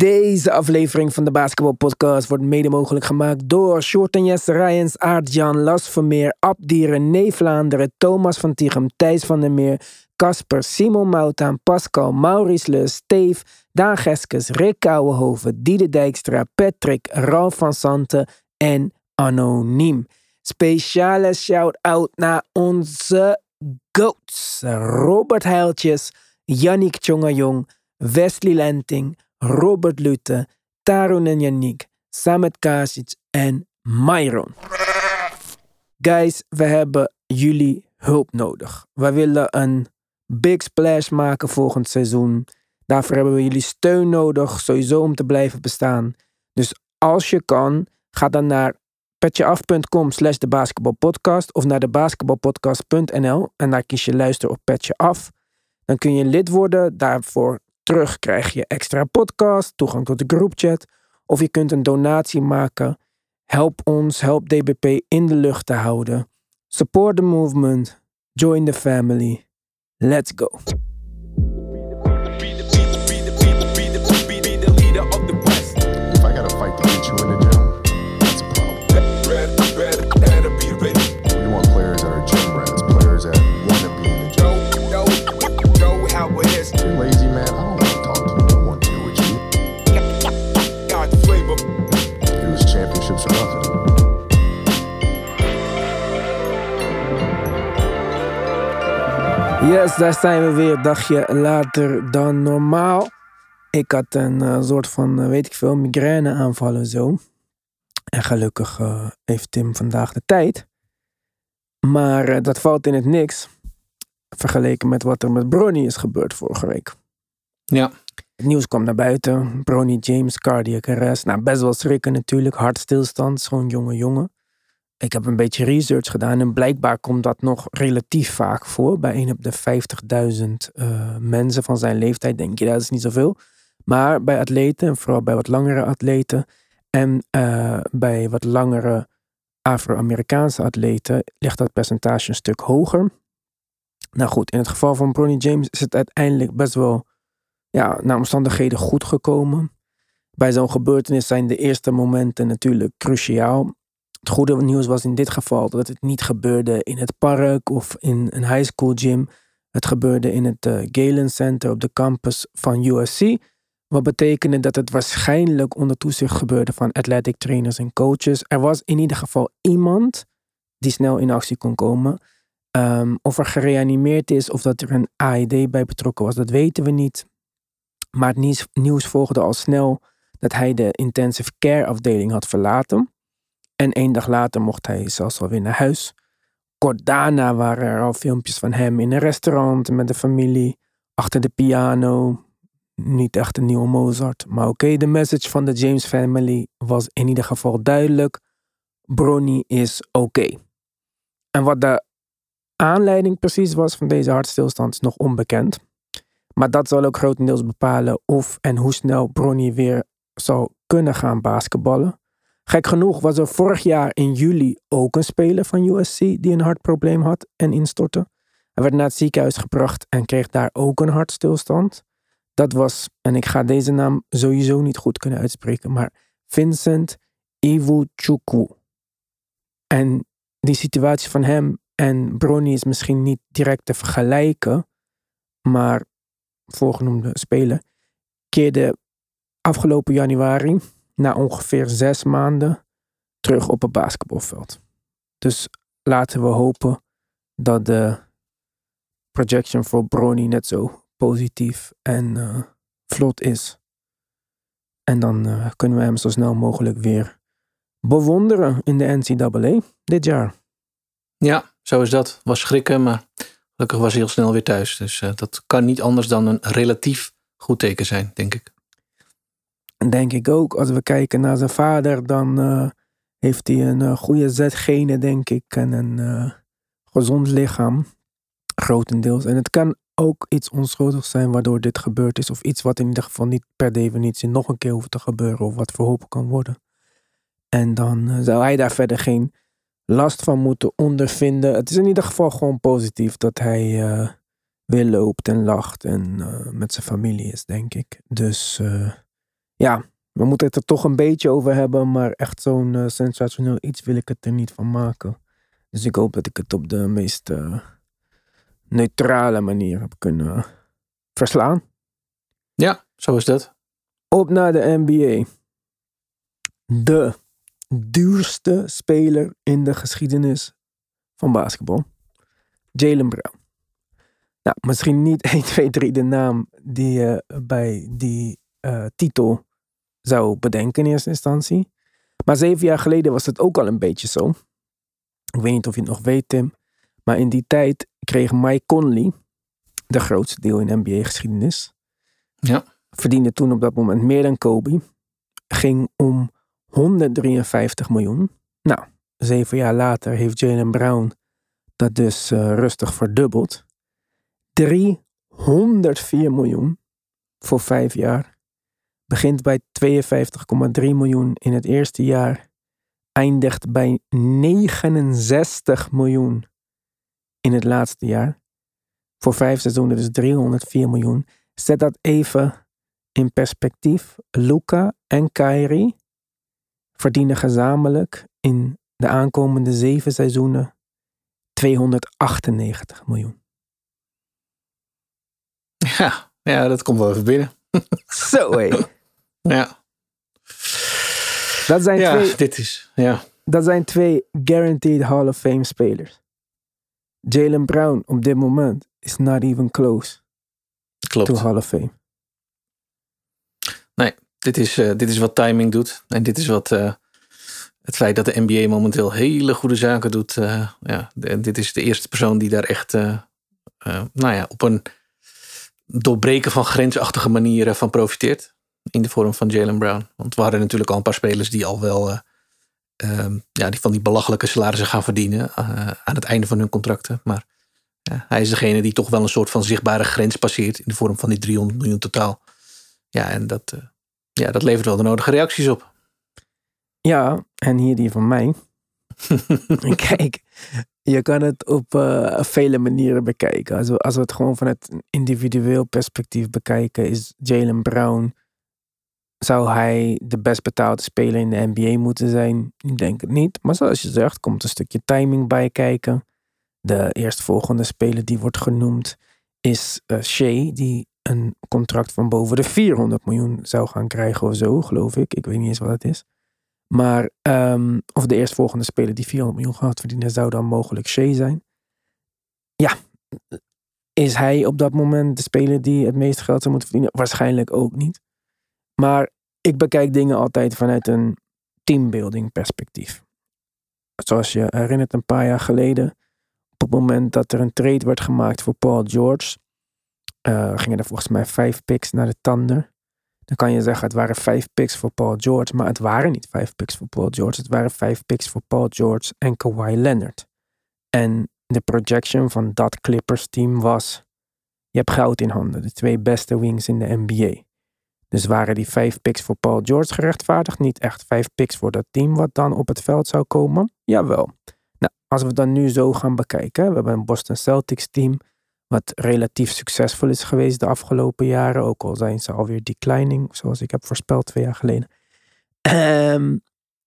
Deze aflevering van de Basketball Podcast wordt mede mogelijk gemaakt door Shorten Jesse Rijens, Aart-Jan, Las Vermeer, Abdieren, Nee Vlaanderen, Thomas van Tichem, Thijs van der Meer, Casper, Simon Moutaan, Pascal, Maurice Leus, Steve, Daan Geskes, Rick Kouwenhoven, Diede Dijkstra, Patrick, Ralf van Santen en Anoniem. Speciale shout-out naar onze GOATs. Robert Heiltjes, Yannick Tjongajong, Wesley Lenting, Robert Lute, Tarun en Yannick, Samet Kasic en Myron. Guys, we hebben jullie hulp nodig. We willen een big splash maken volgend seizoen. Daarvoor hebben we jullie steun nodig, sowieso om te blijven bestaan. Dus als je kan, ga dan naar petjeaf.com slash de basketbalpodcast of naar de basketbalpodcast.nl en daar kies je luister op Petje Af. Dan kun je lid worden. Daarvoor terug krijg je extra podcast, toegang tot de groupchat. Of je kunt een donatie maken. Help ons, help DBP in de lucht te houden. Support the movement. Join the family. Let's go. Yes, daar zijn we weer. Dagje later dan normaal. Ik had een eh, soort van, eh, weet ik veel, migraine aanvallen zo. En gelukkig eh, heeft Tim vandaag de tijd. Maar dat valt in het niks. Vergeleken met wat er met Bronny is gebeurd vorige week. Ja, Het nieuws kwam naar buiten. Bronny James, cardiac arrest. Nou, best wel schrikken natuurlijk. Hartstilstand, zo'n jonge jongen. Ik heb een beetje research gedaan en blijkbaar komt dat nog relatief vaak voor. Bij een op de 50.000 eh, mensen van zijn leeftijd denk je dat is niet zoveel. Maar bij atleten, en vooral bij wat langere atleten en eh, bij wat langere Afro-Amerikaanse atleten, ligt dat percentage een stuk hoger. Nou goed, in het geval van Bronny James is het uiteindelijk best wel ja, naar omstandigheden goed gekomen. Bij zo'n gebeurtenis zijn de eerste momenten natuurlijk cruciaal. Het goede nieuws was in dit geval dat het niet gebeurde in het park of in een high school gym. Het gebeurde in het eh, Galen Center op de campus van USC. Wat betekende dat het waarschijnlijk onder toezicht gebeurde van athletic trainers en coaches. Er was in ieder geval iemand die snel in actie kon komen. Ehm, of er gereanimeerd is of dat er een AED bij betrokken was, dat weten we niet. Maar het nieuws volgde al snel dat hij de intensive care afdeling had verlaten. En één dag later mocht hij zelfs alweer naar huis. Kort daarna waren er al filmpjes van hem in een restaurant met de familie, achter de piano. Niet echt een nieuwe Mozart. Maar oké, de message van de James family was in ieder geval duidelijk. Bronny is oké. En wat de aanleiding precies was van deze hartstilstand is nog onbekend. Maar dat zal ook grotendeels bepalen of en hoe snel Bronny weer zal kunnen gaan basketballen. Gek genoeg was er vorig jaar in juli ook een speler van USC die een hartprobleem had en instortte. Hij werd naar het ziekenhuis gebracht en kreeg daar ook een hartstilstand. Dat was, en ik ga deze naam sowieso niet goed kunnen uitspreken, maar Vincent Iwuchukwu. En die situatie van hem en Bronny is misschien niet direct te vergelijken, maar voorgenoemde speler keerde afgelopen januari na ongeveer zes maanden terug op het basketbalveld. Dus laten we hopen dat de projection voor Brony net zo positief en eh, vlot is. En dan eh, kunnen we hem zo snel mogelijk weer bewonderen in de NCAA dit jaar. ja, zo is dat. Was schrikken, maar gelukkig was hij heel snel weer thuis. Dus eh, dat kan niet anders dan een relatief goed teken zijn, denk ik. Denk ik ook. Als we kijken naar zijn vader, dan eh, heeft hij een eh, goede zetgene, denk ik. En een eh, gezond lichaam. Grotendeels. En het kan ook iets onschuldigs zijn waardoor dit gebeurd is. Of iets wat in ieder geval niet per definitie nog een keer hoeft te gebeuren. Of wat verholpen kan worden. En dan zou hij daar verder geen last van moeten ondervinden. Het is in ieder geval gewoon positief dat hij weer loopt en lacht. En met zijn familie is, denk ik. Dus... eh, ja, we moeten het er toch een beetje over hebben, maar echt zo'n eh, sensationeel iets wil ik het er niet van maken. Dus ik hoop dat ik het op de meest eh, neutrale manier heb kunnen verslaan. Ja, zo is dat. Op naar de NBA. De duurste speler in de geschiedenis van basketbal. Jalen Brown. Nou, misschien niet 1, 2, 3 de naam die je bij die eh, titel zou bedenken in eerste instantie. Maar zeven jaar geleden was het ook al een beetje zo. Ik weet niet of je het nog weet, Tim. Maar in die tijd kreeg Mike Conley, de grootste deel in NBA-geschiedenis, Ja. verdiende toen op dat moment meer dan Kobe. Ging om 153 miljoen. Nou, zeven jaar later heeft Jalen Brown dat dus eh, rustig verdubbeld. 304 miljoen voor vijf jaar. Begint bij 52,3 miljoen in het eerste jaar. Eindigt bij 69 miljoen in het laatste jaar. Voor vijf seizoenen dus 304 miljoen. Zet dat even in perspectief. Luca en Kyrie verdienen gezamenlijk in de aankomende zeven seizoenen 298 miljoen. Ja, ja, dat komt wel even binnen. Zo hé. Ja, Dat zijn, ja twee, dit is. Ja, dat zijn twee guaranteed Hall of Fame spelers. Jalen Brown op dit moment is not even close klopt. to Hall of Fame. Dit is, eh, dit is wat timing doet. En dit is wat eh, het feit dat de NBA momenteel hele goede zaken doet. eh, ja, de- dit is de eerste persoon die daar echt, nou ja, op een doorbreken van grensachtige manieren van profiteert. In de vorm van Jalen Brown. Want we hadden natuurlijk al een paar spelers die al wel, eh, ehm, ja, die van die belachelijke salarissen gaan verdienen eh, aan het einde van hun contracten. Maar ja, hij is degene die toch wel een soort van zichtbare grens passeert in de vorm van die 300 miljoen totaal. Ja, en dat, eh, ja, dat levert wel de nodige reacties op. Ja, en hier die van mij. Kijk, je kan het op vele manieren bekijken. Als we, als we het gewoon vanuit een individueel perspectief bekijken, is Jalen Brown. Zou hij de best betaalde speler in de NBA moeten zijn? Ik denk het niet. Maar zoals je zegt, komt een stukje timing bij kijken. De eerstvolgende speler die wordt genoemd is eh Shea, die een contract van boven de 400 miljoen zou gaan krijgen of zo, geloof ik. Ik weet niet eens wat het is. Maar, ehm, of de eerstvolgende speler die 400 miljoen gaat verdienen, zou dan mogelijk Shea zijn. Ja, is hij op dat moment de speler die het meeste geld zou moeten verdienen? Waarschijnlijk ook niet. Maar ik bekijk dingen altijd vanuit een teambuilding perspectief. Zoals je herinnert een paar jaar geleden, op het moment dat er een trade werd gemaakt voor Paul George, eh, gingen er volgens mij vijf picks naar de Thunder. Dan kan je zeggen, het waren vijf picks voor Paul George. Maar het waren niet vijf picks voor Paul George. Het waren vijf picks voor Paul George en Kawhi Leonard. En de projection van dat Clippers team was... Je hebt goud in handen. De twee beste wings in de NBA. Dus waren die vijf picks voor Paul George gerechtvaardigd? Niet echt vijf picks voor dat team wat dan op het veld zou komen? Jawel. Nou, als we dan nu zo gaan bekijken. We hebben een Boston Celtics team wat relatief succesvol is geweest de afgelopen jaren. Ook al zijn ze alweer declining, zoals ik heb voorspeld twee jaar geleden. Ehm,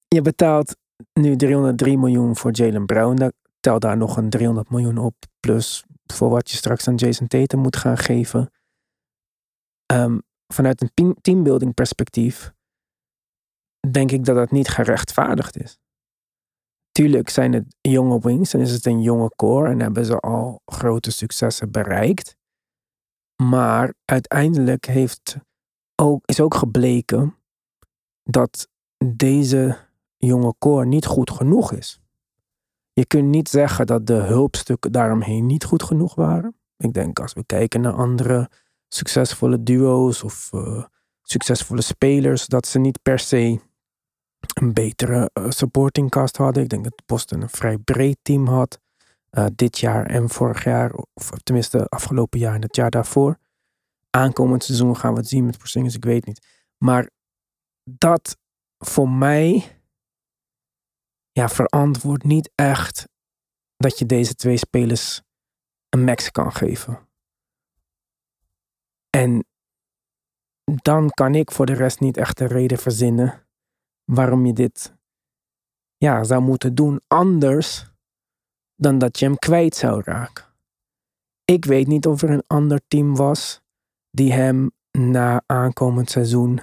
je betaalt nu 303 miljoen voor Jalen Brown. Tel daar nog een 300 miljoen op. Plus voor wat je straks aan Jason Tatum moet gaan geven. Ehm, vanuit een team- teambuilding perspectief denk ik dat dat niet gerechtvaardigd is. Tuurlijk zijn het jonge wings en is het een jonge core en hebben ze al grote successen bereikt. Maar uiteindelijk heeft ook, is ook gebleken dat deze jonge core niet goed genoeg is. Je kunt niet zeggen dat de hulpstukken daaromheen niet goed genoeg waren. Ik denk als we kijken naar andere succesvolle duo's of eh, succesvolle spelers, dat ze niet per se een betere eh, supporting cast hadden. Ik denk dat Boston een vrij breed team had. eh, dit jaar en vorig jaar, of tenminste afgelopen jaar en het jaar daarvoor. Aankomend seizoen gaan we het zien met Porzingis, ik weet niet. Maar dat voor mij ja, verantwoordt niet echt dat je deze twee spelers een max kan geven. En dan kan ik voor de rest niet echt een reden verzinnen waarom je dit ja, zou moeten doen anders dan dat je hem kwijt zou raken. Ik weet niet of er een ander team was die hem na aankomend seizoen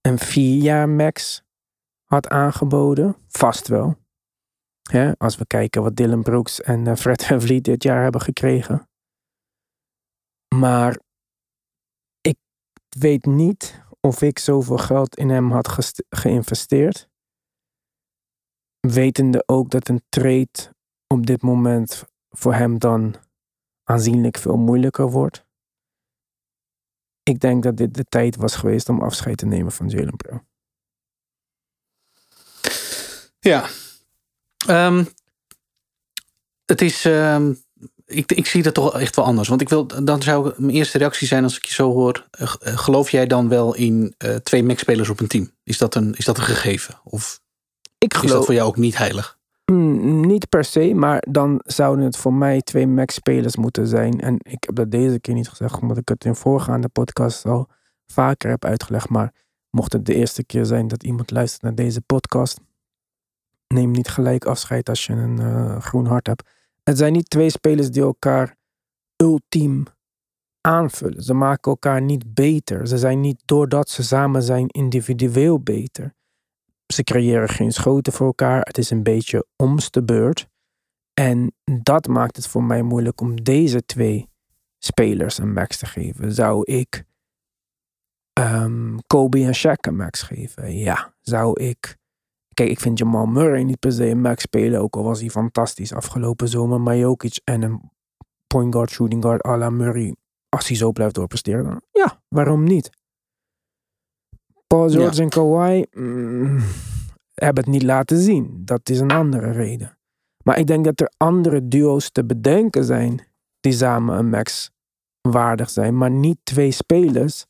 een vier jaar max had aangeboden. Vast wel. Als we kijken wat Dylan Brooks en eh, Fred VanVleet dit jaar hebben gekregen. Maar weet niet of ik zoveel geld in hem had geïnvesteerd. Wetende ook dat een trade op dit moment voor hem dan aanzienlijk veel moeilijker wordt. Ik denk dat dit de tijd was geweest om afscheid te nemen van Jalen Brown. Ja. Ehm, het is. ehm, ik, ik zie dat toch echt wel anders. Want ik wil, dan zou mijn eerste reactie zijn als ik je zo hoor. eh, eh, geloof jij dan wel in eh, twee Mac-spelers op een team? Is dat een, is dat een gegeven? Of Ik is dat geloof voor jou ook niet heilig? Mm, niet per se, maar dan zouden het voor mij twee max-spelers moeten zijn. En ik heb dat deze keer niet gezegd, omdat ik het in voorgaande podcast al vaker heb uitgelegd. Maar mocht het de eerste keer zijn dat iemand luistert naar deze podcast, neem niet gelijk afscheid als je een groen hart hebt. Het zijn niet twee spelers die elkaar ultiem aanvullen. Ze maken elkaar niet beter. Ze zijn niet doordat ze samen zijn individueel beter. Ze creëren geen schoten voor elkaar. Het is een beetje omste beurt. En dat maakt het voor mij moeilijk om deze twee spelers een max te geven. Zou ik ehm, Kobe en Shaq een max geven? Ja. Zou ik... Kijk, ik vind Jamal Murray niet per se een max spelen. Ook al was hij fantastisch afgelopen zomer. Maar Jokic en een point guard, shooting guard à la Murray. Als hij zo blijft doorpresteren, dan ja, waarom niet? Paul George en Kawhi mm, hebben het niet laten zien. Dat is een andere reden. Maar ik denk dat er andere duo's te bedenken zijn die samen een max waardig zijn. Maar niet twee spelers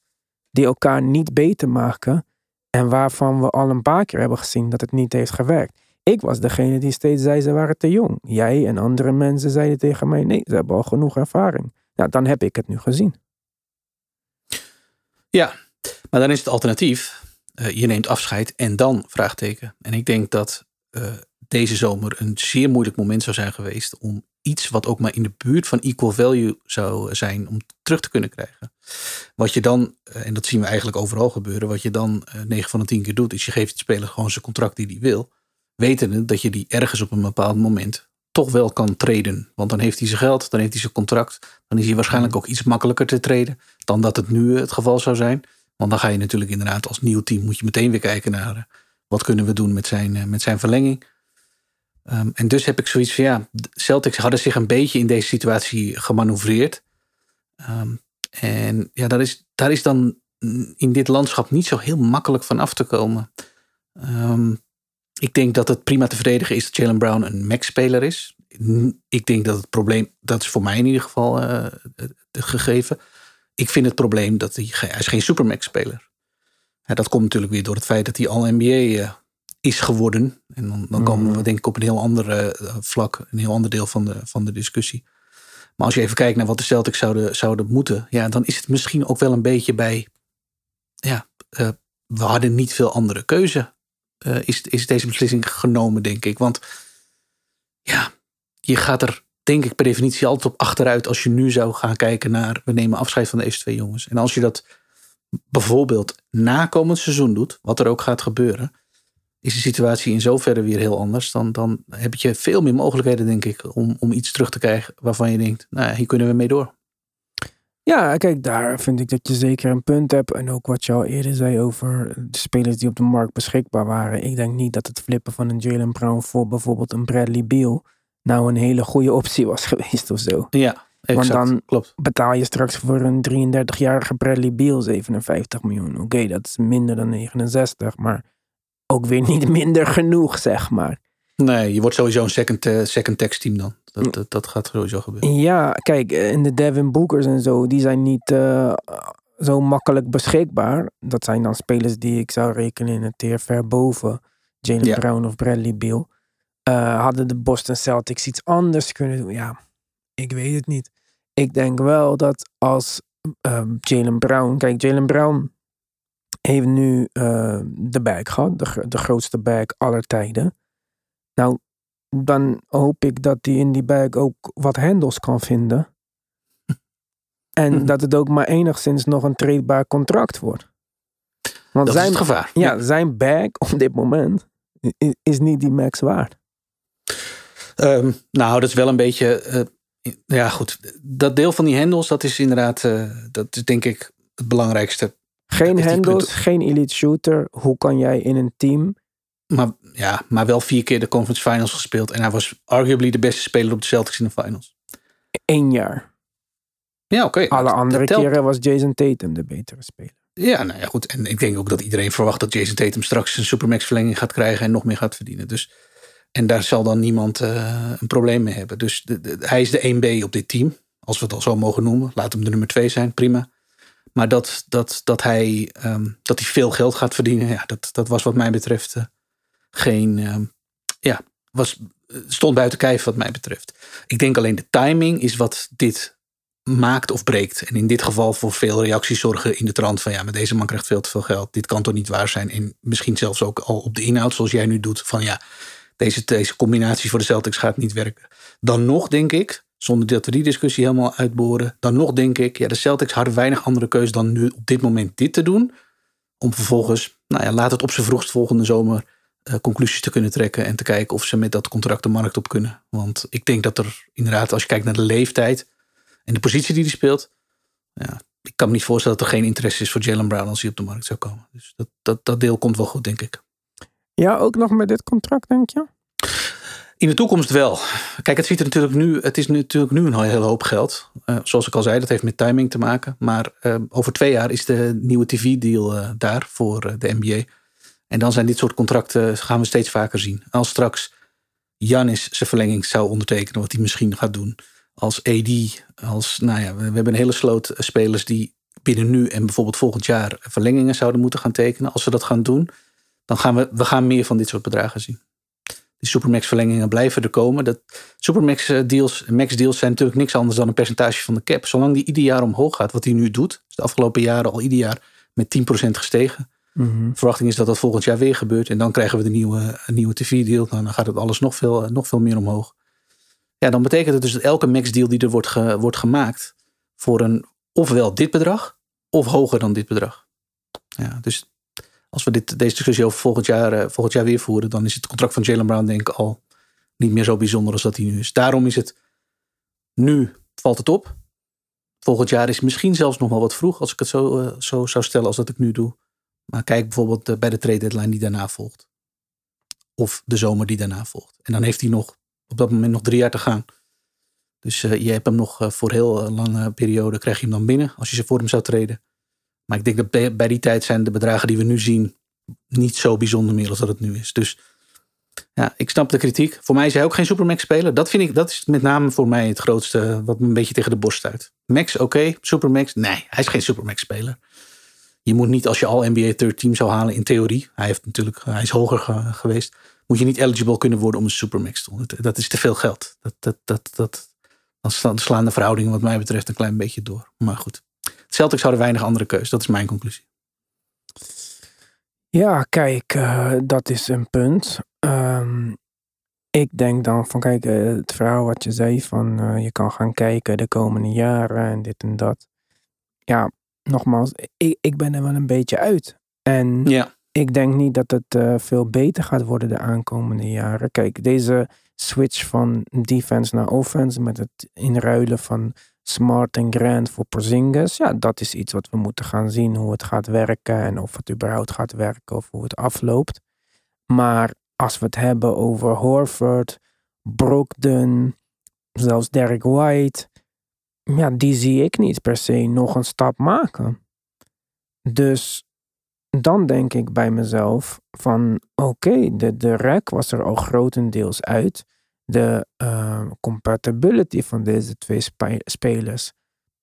die elkaar niet beter maken. En waarvan we al een paar keer hebben gezien dat het niet heeft gewerkt. Ik was degene die steeds zei ze waren te jong. Jij en andere mensen zeiden tegen mij nee, ze hebben al genoeg ervaring. Nou, dan heb ik het nu gezien. Ja, maar dan is het alternatief. eh, je neemt afscheid en dan vraagteken. En ik denk dat eh, deze zomer een zeer moeilijk moment zou zijn geweest om iets wat ook maar in de buurt van equal value zou zijn om terug te kunnen krijgen. Wat je dan, eh, en dat zien we eigenlijk overal gebeuren, wat je dan eh 9 van de 10 keer doet, is je geeft de speler gewoon zijn contract die hij wil. Wetende dat je die ergens op een bepaald moment toch wel kan treden. Want dan heeft hij zijn geld, dan heeft hij zijn contract. Dan is hij waarschijnlijk ook iets makkelijker te treden dan dat het nu het geval zou zijn. Want dan ga je natuurlijk inderdaad als nieuw team moet je meteen weer kijken naar eh, wat kunnen we doen met zijn, eh, met zijn verlenging. Ehm, en dus heb ik zoiets van ja, Celtics hadden zich een beetje in deze situatie gemanoeuvreerd. Ehm, en ja, daar is, daar is dan in dit landschap niet zo heel makkelijk van af te komen. Ehm, ik denk dat het prima te verdedigen is dat Jalen Brown een max-speler is. Ik denk dat het probleem, dat is voor mij in ieder geval het het gegeven. Ik vind het probleem dat hij, hij is geen supermax-speler. Ja, dat komt natuurlijk weer door het feit dat hij al NBA eh, is geworden. En dan, dan komen we denk ik op een heel ander eh, vlak, een heel ander deel van de, van de discussie. Maar als je even kijkt naar wat de Celtics zouden, zouden moeten, ja, dan is het misschien ook wel een beetje bij, ja, eh, we hadden niet veel andere keuze. eh, is, is deze beslissing genomen, denk ik. Want ja, je gaat er, denk ik, per definitie altijd op achteruit als je nu zou gaan kijken naar, we nemen afscheid van deze twee jongens. En als je dat bijvoorbeeld na komend seizoen doet, wat er ook gaat gebeuren, is de situatie in zoverre weer heel anders. Dan, dan heb je veel meer mogelijkheden, denk ik, om, om iets terug te krijgen waarvan je denkt, nou, ja, hier kunnen we mee door. Ja, kijk, daar vind ik dat je zeker een punt hebt. En ook wat je al eerder zei over de spelers die op de markt beschikbaar waren. Ik denk niet dat het flippen van een Jalen Brown voor bijvoorbeeld een Bradley Beal nou een hele goede optie was geweest of zo. Ja, exact. dan- Klopt. Betaal je straks voor een 33-jarige Bradley Beal 57 miljoen. Oké, dat is minder dan 69, maar ook weer niet minder genoeg, zeg maar. Nee, je wordt sowieso een second, eh, second text team dan. Dat, dat, dat gaat sowieso gebeuren. Ja, kijk, eh, en de Devin Bookers en zo, die zijn niet eh, zo makkelijk beschikbaar. Dat zijn dan spelers die ik zou rekenen in het tier ver boven Jalen Ja. Brown of Bradley Beal. Eh, hadden de Boston Celtics iets anders kunnen doen? Ja, ik weet het niet. Ik denk wel dat als ehm, Jalen Brown, kijk, Jalen Brown heeft nu eh, de bag gehad, de, gro- de grootste bag aller tijden. Nou, dan hoop ik dat hij in die bag ook wat handles kan vinden. En dat het ook maar enigszins nog een tradebaar contract wordt. Want Dat zijn, is het gevaar. ja, zijn bag op dit moment is niet die max waard. Ehm, nou, dat is wel een beetje. eh, ja, goed. Dat deel van die hendels, dat is inderdaad. eh, dat is denk ik het belangrijkste. Geen handles, geen elite shooter. Hoe kan jij in een team Maar, ja, maar wel vier keer de conference finals gespeeld. En hij was arguably de beste speler op de Celtics in de finals. één jaar? Ja, oké. Alle Dat- andere keren was Jason Tatum de betere speler. Ja, nou ja, goed. En ik denk ook dat iedereen verwacht dat Jason Tatum straks een supermax verlenging gaat krijgen en nog meer gaat verdienen. Dus, en daar zal dan niemand eh, een probleem mee hebben. Dus de, de- hij is de 1B op dit team, als we het al zo mogen noemen. Laat hem de nummer 2 zijn, prima. Maar dat, dat, dat, hij, ehm, dat hij veel geld gaat verdienen, ja, dat, dat was wat mij betreft eh, geen. ehm, ja, was, stond buiten kijf wat mij betreft. Ik denk alleen de timing is wat dit maakt of breekt. En in dit geval voor veel reacties zorgen in de trant van ja, maar deze man krijgt veel te veel geld. Dit kan toch niet waar zijn. En misschien zelfs ook al op de inhoud zoals jij nu doet van ja, deze, deze combinatie voor de Celtics gaat niet werken. Dan nog denk ik, zonder dat we die discussie helemaal uitboren, dan nog denk ik, ja, de Celtics hadden weinig andere keus dan nu op dit moment dit te doen. Om vervolgens, nou ja, laat het op zijn vroegst volgende zomer eh, conclusies te kunnen trekken en te kijken of ze met dat contract de markt op kunnen. Want ik denk dat er inderdaad, als je kijkt naar de leeftijd en de positie die hij speelt, ja, ik kan me niet voorstellen dat er geen interesse is voor Jalen Brown als hij op de markt zou komen. Dus dat, dat, dat deel komt wel goed, denk ik. Ja, ook nog met dit contract, denk je? In de toekomst wel. Kijk, het ziet er natuurlijk nu, het is natuurlijk nu een hele hoop geld. Eh, zoals ik al zei, dat heeft met timing te maken. Maar eh, over twee jaar is de nieuwe TV-deal eh, daar voor de NBA. En dan zijn dit soort contracten, gaan we steeds vaker zien. Als straks Janis zijn verlenging zou ondertekenen, wat hij misschien gaat doen. Als AD, als, nou ja, we, hebben een hele sloot spelers die binnen nu en bijvoorbeeld volgend jaar verlengingen zouden moeten gaan tekenen. Als ze dat gaan doen, dan gaan we, we gaan meer van dit soort bedragen zien die Supermax verlengingen blijven er komen. Dat Supermax eh, deals, Max deals zijn natuurlijk niks anders dan een percentage van de cap. Zolang die ieder jaar omhoog gaat, wat hij nu doet, is de afgelopen jaren al ieder jaar met 10% gestegen. De verwachting is dat dat volgend jaar weer gebeurt. En dan krijgen we de nieuwe, een nieuwe TV-deal. Nou, dan gaat het alles nog veel, nog veel meer omhoog. Ja, dan betekent het dus dat elke max-deal die er wordt, ge- wordt gemaakt... voor een ofwel dit bedrag, of hoger dan dit bedrag. Ja, dus als we dit, deze discussie over volgend jaar, eh, volgend jaar weer voeren... dan is het contract van Jalen Brown denk ik al niet meer zo bijzonder als dat hij nu is. Daarom is het... Nu valt het op. Volgend jaar is misschien zelfs nog wel wat vroeg... als ik het zo, eh, zo zou stellen als dat ik nu doe. Maar kijk bijvoorbeeld eh, bij de trade deadline die daarna volgt. Of de zomer die daarna volgt. En dan heeft hij nog op dat moment nog drie jaar te gaan. Dus je hebt hem nog voor heel lange periode krijg je hem dan binnen als je ze voor hem zou treden. Maar ik denk dat bij, die tijd zijn de bedragen die we nu zien niet zo bijzonder meer als dat het nu is. Dus ja, ik snap de kritiek. Voor mij is hij ook geen Supermax speler. Dat vind ik, dat is met name voor mij het grootste wat me een beetje tegen de borst stuit. Max, oké. Supermax, nee, hij is geen Supermax speler. Je moet niet, als je al NBA third team zou halen, in theorie, hij, heeft natuurlijk, hij is hoger ge- geweest, moet je niet eligible kunnen worden om een supermax te doen. Dat- is te veel geld. Dat, dat, dat, dat, dan sla- slaan de verhoudingen wat mij betreft een klein beetje door. Maar goed, Celtics hadden weinig andere keus. Dat is mijn conclusie. Ja, kijk, eh, dat is een punt. Ehm, ik denk dan van, kijk, eh, het verhaal wat je zei van eh, je kan gaan kijken de komende jaren en dit en dat. Ja, nogmaals, ik, ik ben er wel een beetje uit. En Ja, ik denk niet dat het veel beter gaat worden de aankomende jaren. Kijk, deze switch van defense naar offense met het inruilen van Smart en Grant voor Porzingis. Ja, dat is iets wat we moeten gaan zien hoe het gaat werken en of het überhaupt gaat werken of hoe het afloopt. Maar als we het hebben over Horford, Brogdon, zelfs Derek White, ja, die zie ik niet per se nog een stap maken. Dus dan denk ik bij mezelf van oké, de, de rek was er al grotendeels uit. De eh, compatibility van deze twee spe- spelers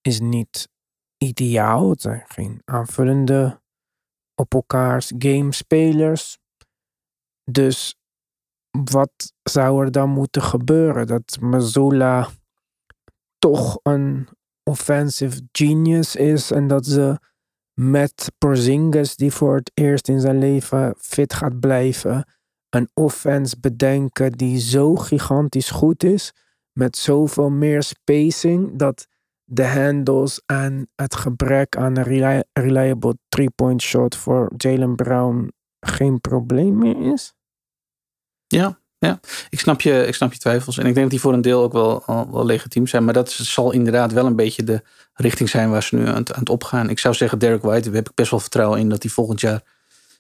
is niet ideaal. Het zijn geen aanvullende op elkaars game spelers. Dus wat zou er dan moeten gebeuren? Dat Mazzola toch een offensive genius is en dat ze met Porzingis die voor het eerst in zijn leven fit gaat blijven. Een offense bedenken die zo gigantisch goed is. Met zoveel meer spacing dat de handles en het gebrek aan een reli- reliable three-point shot voor Jalen Brown geen probleem meer is. Ja, ja. Ik, snap je, ik snap je twijfels. En ik denk dat die voor een deel ook wel, wel legitiem zijn. Maar dat zal inderdaad wel een beetje de richting zijn waar ze nu aan het, aan het opgaan. Ik zou zeggen, Derek White, daar heb ik best wel vertrouwen in dat hij volgend jaar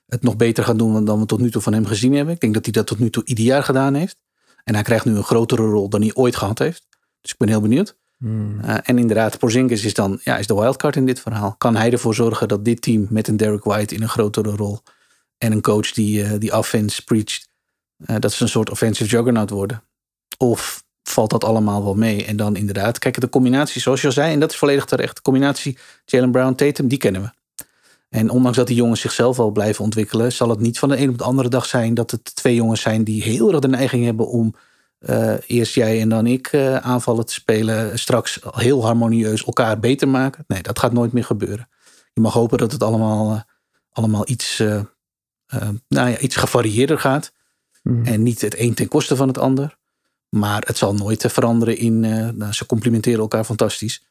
het nog beter gaat doen dan we tot nu toe van hem gezien hebben. Ik denk dat hij dat tot nu toe ieder jaar gedaan heeft. En hij krijgt nu een grotere rol dan hij ooit gehad heeft. Dus ik ben heel benieuwd. Uh, en inderdaad, Porzingis is dan ja, is de wildcard in dit verhaal. Kan hij ervoor zorgen dat dit team met een Derek White in een grotere rol en een coach die, uh, die offense preacht, uh, dat ze een soort offensive juggernaut worden? Of valt dat allemaal wel mee? En dan inderdaad, kijk, de combinatie, zoals je al zei, en dat is volledig terecht. De combinatie Jalen Brown, Tatum, die kennen we. En ondanks dat die jongens zichzelf wel blijven ontwikkelen, zal het niet van de een op de andere dag zijn dat het twee jongens zijn die heel erg de neiging hebben om uh, eerst jij en dan ik uh, aanvallen te spelen, straks heel harmonieus elkaar beter maken. Nee, dat gaat nooit meer gebeuren. Je mag hopen dat het allemaal, uh, allemaal iets, nou ja, iets gevarieerder gaat. Mm. En niet het een ten koste van het ander. Maar het zal nooit veranderen in. Nou, ze complimenteren elkaar fantastisch.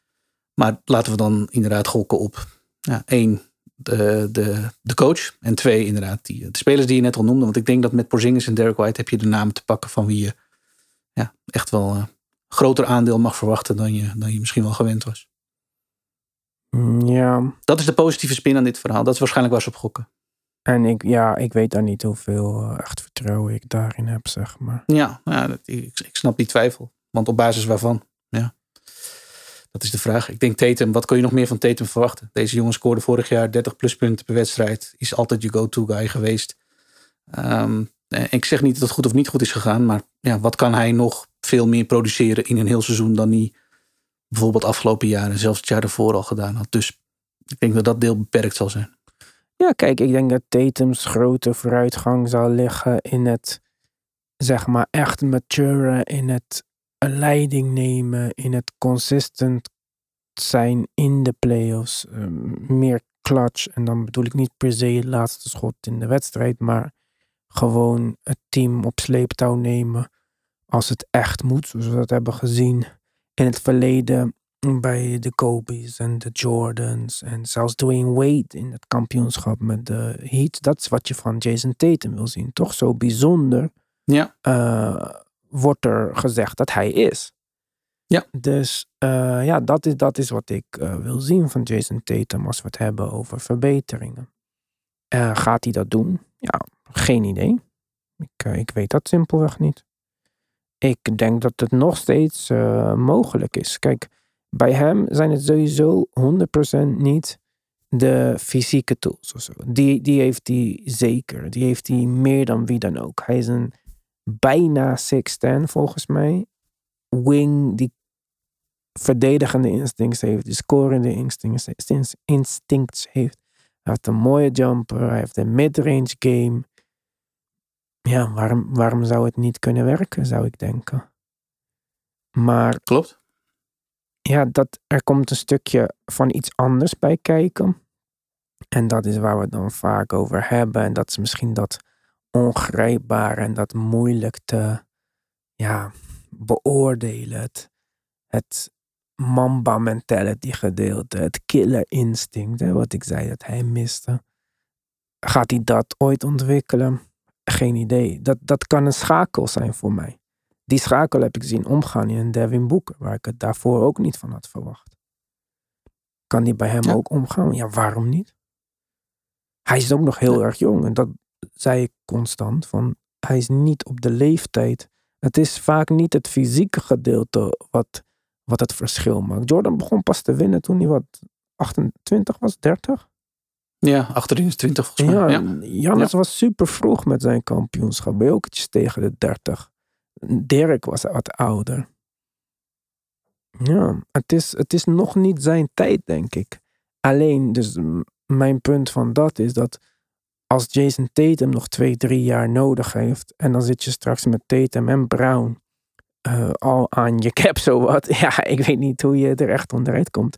Maar laten we dan inderdaad gokken op. Ja, één, de, de, de coach. En twee, inderdaad, die, de spelers die je net al noemde. Want ik denk dat met Porzingis en Derek White heb je de namen te pakken van wie je ja, echt wel een groter aandeel mag verwachten dan je, dan je misschien wel gewend was. Ja. Dat is de positieve spin aan dit verhaal. Dat is waarschijnlijk waar ze op gokken. En ik, ja, ik weet dan niet hoeveel uh, echt vertrouwen ik daarin heb, zeg maar. Ja, ja ik, ik snap die twijfel. Want op basis waarvan? Dat is de vraag. Ik denk Tatum, wat kun je nog meer van Tatum verwachten? Deze jongen scoorde vorig jaar 30 plus punten per wedstrijd. Is altijd je go-to guy geweest. Um, ik zeg niet dat het goed of niet goed is gegaan, maar ja, wat kan hij nog veel meer produceren in een heel seizoen dan hij bijvoorbeeld afgelopen jaren, zelfs het jaar ervoor al gedaan had. Dus ik denk dat dat deel beperkt zal zijn. Ja, kijk, ik denk dat Tatum's grote vooruitgang zal liggen in het, zeg maar, echt maturen, in het een leiding nemen, in het consistent zijn in de playoffs. Um, meer clutch. En dan bedoel ik niet per se het laatste schot in de wedstrijd, maar gewoon het team op sleeptouw nemen als het echt moet, zoals we dat hebben gezien in het verleden bij de Kobe's en de Jordans en zelfs Dwayne Wade in het kampioenschap met de Heat. Dat is wat je van Jason Tatum wil zien. Toch zo bijzonder ja. uh, wordt er gezegd dat hij is. Ja. Dus uh, ja, dat is, dat is wat ik uh, wil zien van Jason Tatum als we het hebben over verbeteringen. gaat hij dat doen? Ja, geen idee. Ik, ik weet dat simpelweg niet. Ik denk dat het nog steeds mogelijk is. Kijk, bij hem zijn het sowieso 100% niet de fysieke tools of zo. Die, die heeft hij zeker. Die heeft hij meer dan wie dan ook. Hij is een bijna 6'10 volgens mij. Wing die verdedigende instincts heeft, die scorende instincts, instincts heeft. Hij heeft een mooie jumper, hij heeft een mid-range game ja, waarom, waarom zou het niet kunnen werken, zou ik denken. Maar. Klopt. Ja, dat, er komt een stukje van iets anders bij kijken. En dat is waar we het dan vaak over hebben. En dat is misschien dat ongrijpbare en dat moeilijk te ja, beoordelen. Het, het mamba mentality gedeelte, het killer instinct, hè, wat ik zei dat hij miste. Gaat hij dat ooit ontwikkelen? Geen idee. Dat, dat kan een schakel zijn voor mij. Die schakel heb ik zien omgaan in Devin Booker, waar ik het daarvoor ook niet van had verwacht. Kan die bij hem ja. ook omgaan? Ja, waarom niet? Hij is ook nog heel ja. erg jong en dat zei ik constant. Van, hij is niet op de leeftijd. Het is vaak niet het fysieke gedeelte wat, wat het verschil maakt. Jordan begon pas te winnen toen hij wat 28 was, 30? Ja, achterin is 20 volgens mij. Ja, ja. Jannes ja. was super vroeg met zijn kampioenschap. Iets tegen de 30. Dirk was wat ouder. Ja, het is, het is nog niet zijn tijd, denk ik. Alleen, dus mijn punt van dat is dat als Jason Tatum nog twee, drie jaar nodig heeft. En dan zit je straks met Tatum en Brown uh, al aan je cap, zo wat. Ja, ik weet niet hoe je er echt onderuit komt.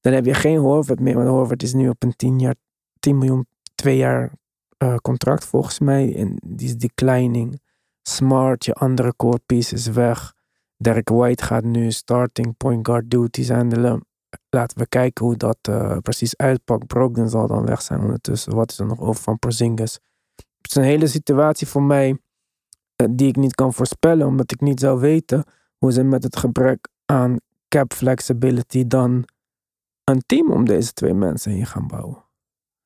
Dan heb je geen Horford meer, want Horford is nu op een 10 jaar, 10 miljoen, twee jaar eh, contract volgens mij. En die is declining. Smart, je andere core piece is weg. Derek White gaat nu starting point guard duties handelen. Laten we kijken hoe dat eh, precies uitpakt. Brogdon zal dan weg zijn ondertussen. Wat is er nog over van Porzingis? Het is een hele situatie voor mij eh, die ik niet kan voorspellen, omdat ik niet zou weten hoe ze met het gebrek aan cap flexibility dan een team om deze twee mensen heen gaan bouwen.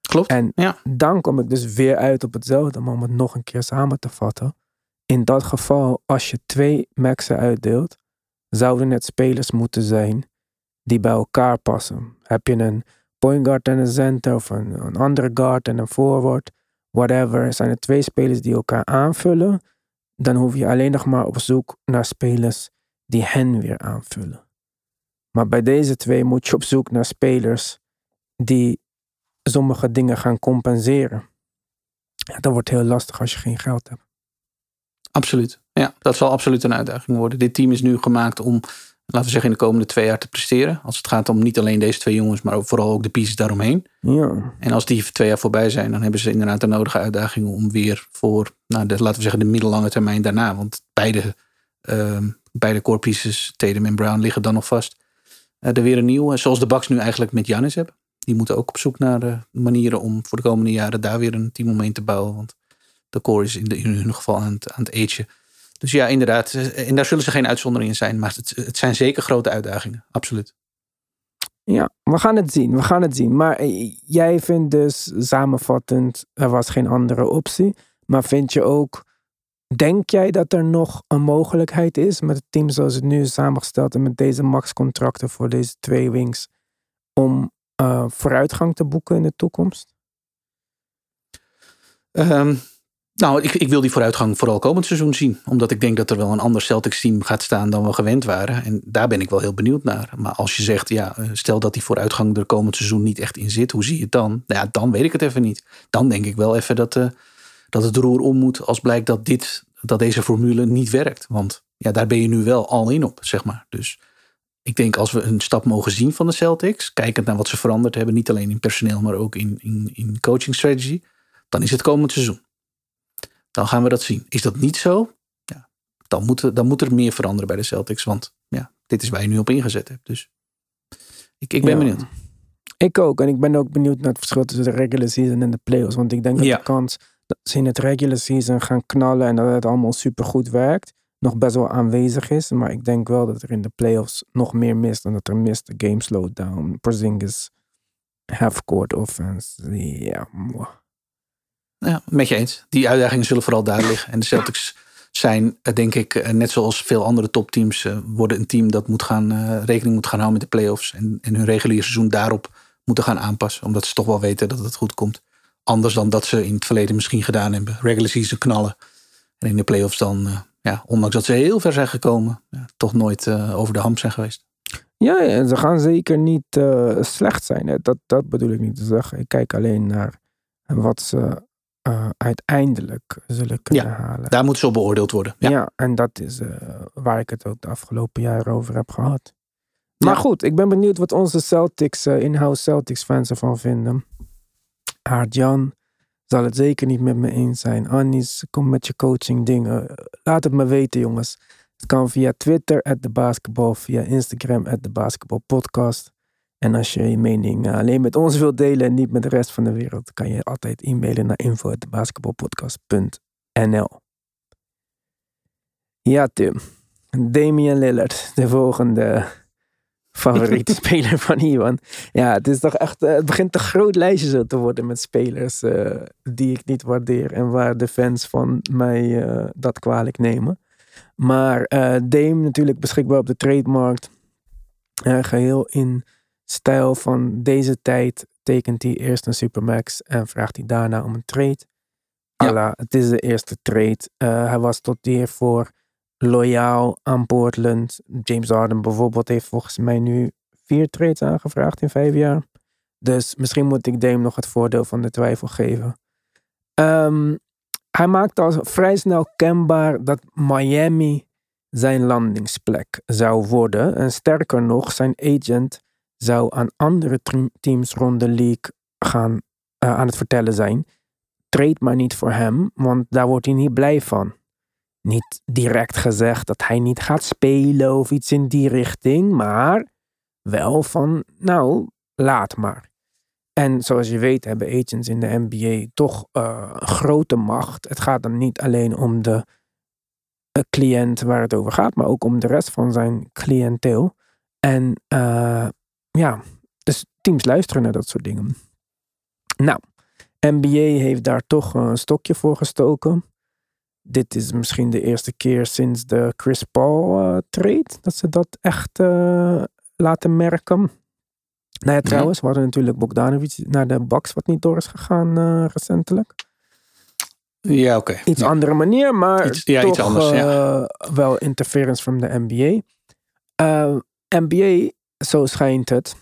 Klopt. En Ja. dan kom ik dus weer uit op hetzelfde, maar om het nog een keer samen te vatten. In dat geval, als je twee maxen uitdeelt, zouden het spelers moeten zijn die bij elkaar passen. Heb je een point guard en een center, of een, andere guard en een forward, whatever, zijn er twee spelers die elkaar aanvullen, dan hoef je alleen nog maar op zoek naar spelers die hen weer aanvullen. Maar bij deze twee moet je op zoek naar spelers die sommige dingen gaan compenseren. Ja, dat wordt heel lastig als je geen geld hebt. Absoluut. Ja, dat zal absoluut een uitdaging worden. Dit team is nu gemaakt om, laten we zeggen, in de komende twee jaar te presteren. Als het gaat om niet alleen deze twee jongens, maar ook vooral ook de pieces daaromheen. Ja, En als die twee jaar voorbij zijn, dan hebben ze inderdaad de nodige uitdagingen om weer voor, nou, de, laten we zeggen, de middellange termijn daarna. Want beide, ehm, beide core pieces, Tatum en Brown, liggen dan nog vast. Eh, er weer een nieuw, zoals de Bucks nu eigenlijk met Giannis hebben. Die moeten ook op zoek naar eh, manieren om voor de komende jaren daar weer een team omheen te bouwen. Want de core is in, de, in hun geval aan het, aan het agen. Dus ja, inderdaad. eh, En daar zullen ze geen uitzonderingen in zijn. Maar het, het zijn zeker grote uitdagingen. Absoluut. ja, we gaan het zien. We gaan het zien. Maar eh, jij vindt dus samenvattend, er was geen andere optie. Maar vind je ook, denk jij dat er nog een mogelijkheid is met het team zoals het nu is samengesteld en met deze max-contracten voor deze twee wings om eh, vooruitgang te boeken in de toekomst? Ehm, nou, ik, ik wil die vooruitgang vooral komend seizoen zien. Omdat ik denk dat er wel een ander Celtics team gaat staan dan we gewend waren. En daar ben ik wel heel benieuwd naar. Maar als je zegt, ja, eh, stel dat die vooruitgang er komend seizoen niet echt in zit. Hoe zie je het dan? Nou ja, dan weet ik het even niet. Dan denk ik wel even dat, eh, dat het roer om moet als blijkt dat, dit, dat deze formule niet werkt. Want ja, daar ben je nu wel al in op, zeg maar. Dus ik denk als we een stap mogen zien van de Celtics. Kijkend naar wat ze veranderd hebben. Niet alleen in personeel, maar ook in, in, in coaching strategy. Dan is het komend seizoen. Dan gaan we dat zien. Is dat niet zo? Ja, dan, moet, er- dan moet er meer veranderen bij de Celtics. Want ja, dit is waar je nu op ingezet hebt. Dus ik, ik ben Ja. benieuwd. Ik ook. En ik ben ook benieuwd naar het verschil tussen de regular season en de playoffs. Want ik denk dat Ja. de kans dat ze in het regular season gaan knallen en dat het allemaal super goed werkt, nog best wel aanwezig is. Maar ik denk wel dat er in de playoffs nog meer mist. En dat er mist de game slowdown. Porzingis half-court offense. Ja, mwah. Ja, met je eens. Die uitdagingen zullen vooral daar liggen. En de Celtics zijn, eh, denk ik, eh, net zoals veel andere topteams, eh, worden een team dat moet gaan, eh, rekening moet gaan houden met de playoffs. En, en hun reguliere seizoen daarop moeten gaan aanpassen. Omdat ze toch wel weten dat het goed komt. Anders dan dat ze in het verleden misschien gedaan hebben. Regular season knallen. En in de playoffs dan, ja, ondanks dat ze heel ver zijn gekomen, ja, toch nooit over de hamp zijn geweest. Ja, en ze gaan zeker niet eh, slecht zijn. hè. Dat, dat bedoel ik niet te zeggen. Ik kijk alleen naar wat ze eh, uiteindelijk zullen kunnen halen. Daar moeten ze op beoordeeld worden. Ja, Ja. en dat is eh, waar ik het ook de afgelopen jaren over heb gehad. Maar Ja. goed, ik ben benieuwd wat onze Celtics, eh, in-house Celtics fans ervan vinden. Aart-Jan zal het zeker niet met me eens zijn. Anis, kom met je coaching dingen. Laat het me weten, jongens. Het kan via Twitter, at de basketbal, via Instagram, at de basketbalpodcast. En als je je mening eh, alleen met ons wilt delen en niet met de rest van de wereld, kan je altijd e-mailen naar info.basketbalpodcast.nl. Ja, Tim. Damian Lillard, de volgende favoriete speler van Iwan. Ja, het is toch echt, eh, het begint een groot lijstje zo te worden met spelers eh, die ik niet waardeer en waar de fans van mij dat kwalijk nemen. Maar eh Dame natuurlijk beschikbaar op de trademarkt. Eh, geheel in stijl van deze tijd tekent hij eerst een supermax en vraagt hij daarna om een trade. Ja. Alla, het is de eerste trade. Eh, hij was tot hiervoor loyaal aan Portland. James Harden bijvoorbeeld heeft volgens mij nu vier trades aangevraagd in vijf jaar. Dus misschien moet ik Dame nog het voordeel van de twijfel geven. Ehm, hij maakt al vrij snel kenbaar dat Miami zijn landingsplek zou worden. En sterker nog, zijn agent zou aan andere teams rond de league gaan eh, aan het vertellen zijn. Trade maar niet voor hem, want daar wordt hij niet blij van. Niet direct gezegd dat hij niet gaat spelen of iets in die richting, maar wel van, nou, laat maar. En zoals je weet hebben agents in de NBA toch een grote macht. Het gaat dan niet alleen om de eh, cliënt waar het over gaat, maar ook om de rest van zijn cliënteel. En eh, ja, dus teams luisteren naar dat soort dingen. Nou, NBA heeft daar toch een stokje voor gestoken. Dit is misschien de eerste keer sinds de Chris Paul eh, trade dat ze dat echt eh, laten merken. Nou ja, trouwens, we hadden natuurlijk Bogdanovic naar de Bucks wat niet door is gegaan eh, recentelijk. Ja, oké. Iets Ja. andere manier, maar Iets- ja, toch iets anders, ja. wel interference from de NBA. NBA, zo schijnt het,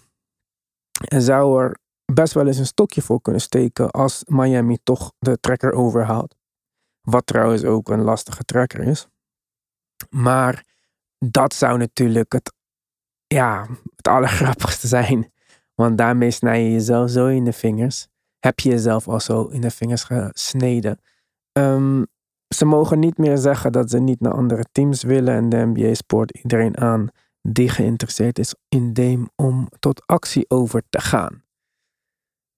zou er best wel eens een stokje voor kunnen steken als Miami toch de trekker overhaalt. Wat trouwens ook een lastige trekker is. Maar dat zou natuurlijk het, ja, het allergrappigste zijn. Want daarmee snij je jezelf zo in de vingers. Heb je jezelf al zo in de vingers gesneden. Ehm, ze mogen niet meer zeggen dat ze niet naar andere teams willen. En de NBA spoort iedereen aan die geïnteresseerd is in Dame om tot actie over te gaan.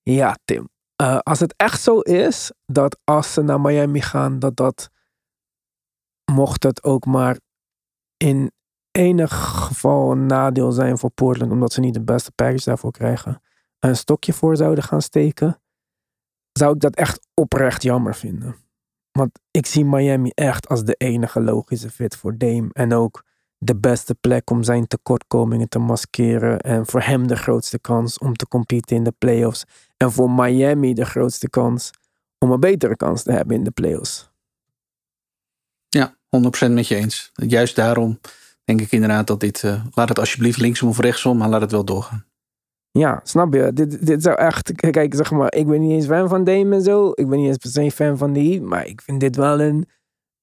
Ja, Tim. Eh, als het echt zo is dat als ze naar Miami gaan, dat dat, mocht het ook maar in enig geval een nadeel zijn voor Portland, omdat ze niet de beste package daarvoor krijgen, een stokje voor zouden gaan steken, zou ik dat echt oprecht jammer vinden. Want ik zie Miami echt als de enige logische fit voor Dame. En ook de beste plek om zijn tekortkomingen te maskeren. En voor hem de grootste kans om te competen in de playoffs. En voor Miami de grootste kans om een betere kans te hebben in de playoffs. Ja, 100% met je eens. Juist daarom denk ik inderdaad dat dit... eh, laat het alsjeblieft linksom of rechtsom, maar laat het wel doorgaan. Ja, snap je? Dit, dit zou echt. Kijk, zeg maar, ik ben niet eens fan van Dame en zo. Ik ben niet eens per se fan van die. Maar ik vind dit wel een.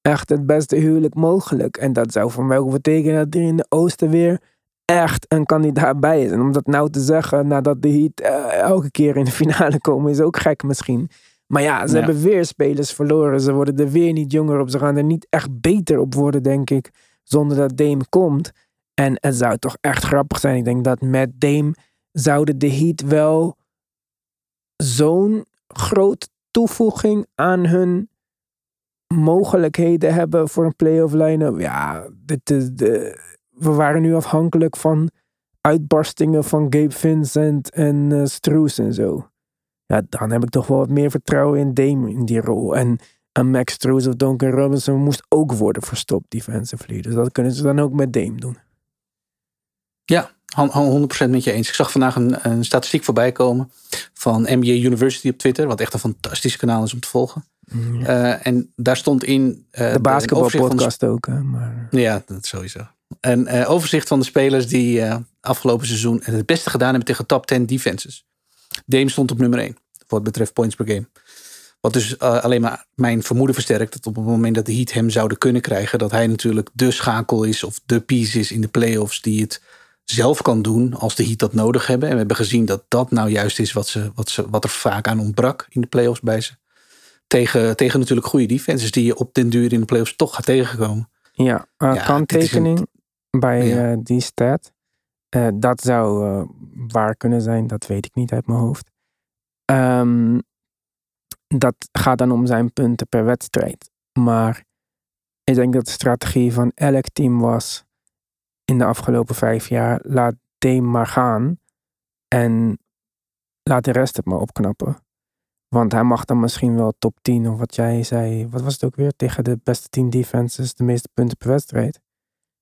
Echt het beste huwelijk mogelijk. En dat zou voor mij ook betekenen dat er in de Oosten weer echt een kandidaat bij is. En om dat nou te zeggen nadat de Heat eh, elke keer in de finale komen, is ook gek misschien. Maar ja, ze Ja. hebben weer spelers verloren. Ze worden er weer niet jonger op. Ze gaan er niet echt beter op worden, denk ik. Zonder dat Dame komt. En het zou toch echt grappig zijn. Ik denk dat met Dame zouden de Heat wel zo'n groot toevoeging aan hun mogelijkheden hebben voor een playoff line-up. Ja, de, we waren nu afhankelijk van uitbarstingen van Gabe Vincent en Stroes en zo. Ja, dan heb ik toch wel wat meer vertrouwen in Dame in die rol. En, en Max Stroes of Duncan Robinson moest ook worden verstopt defensively. Dus dat kunnen ze dan ook met Dame doen. Ja, han- han- 100% met je eens. Ik zag vandaag een, een statistiek voorbij komen van NBA University op Twitter. Wat echt een fantastisch kanaal is om te volgen. Eh, en daar stond in... eh, de basketbalpodcast ook, hè, maar... Ja, dat sowieso. Een eh, overzicht van de spelers die afgelopen seizoen het beste gedaan hebben tegen top 10 defenses. Dame stond op nummer 1 wat betreft points per game. Wat dus alleen maar mijn vermoeden versterkt dat op het moment dat de Heat hem zouden kunnen krijgen, dat hij natuurlijk de schakel is of de piece is in de playoffs die het zelf kan doen als de Heat dat nodig hebben. En we hebben gezien dat dat nou juist is wat, ze, wat, ze, wat er vaak aan ontbrak in de playoffs bij ze. Tegen, tegen natuurlijk goede defenses die je op den duur in de playoffs toch gaat tegenkomen. Ja, uh, Ja, kanttekening bij Ja. eh, die stat. Eh, dat zou waar kunnen zijn, dat weet ik niet uit mijn hoofd. Ehm, dat gaat dan om zijn punten per wedstrijd. Maar ik denk dat de strategie van elk team was in de afgelopen vijf jaar: laat Dame maar gaan en laat de rest het maar opknappen. Want hij mag dan misschien wel top 10 of wat jij zei. Wat was het ook weer? Tegen de beste 10 defenses de meeste punten per wedstrijd.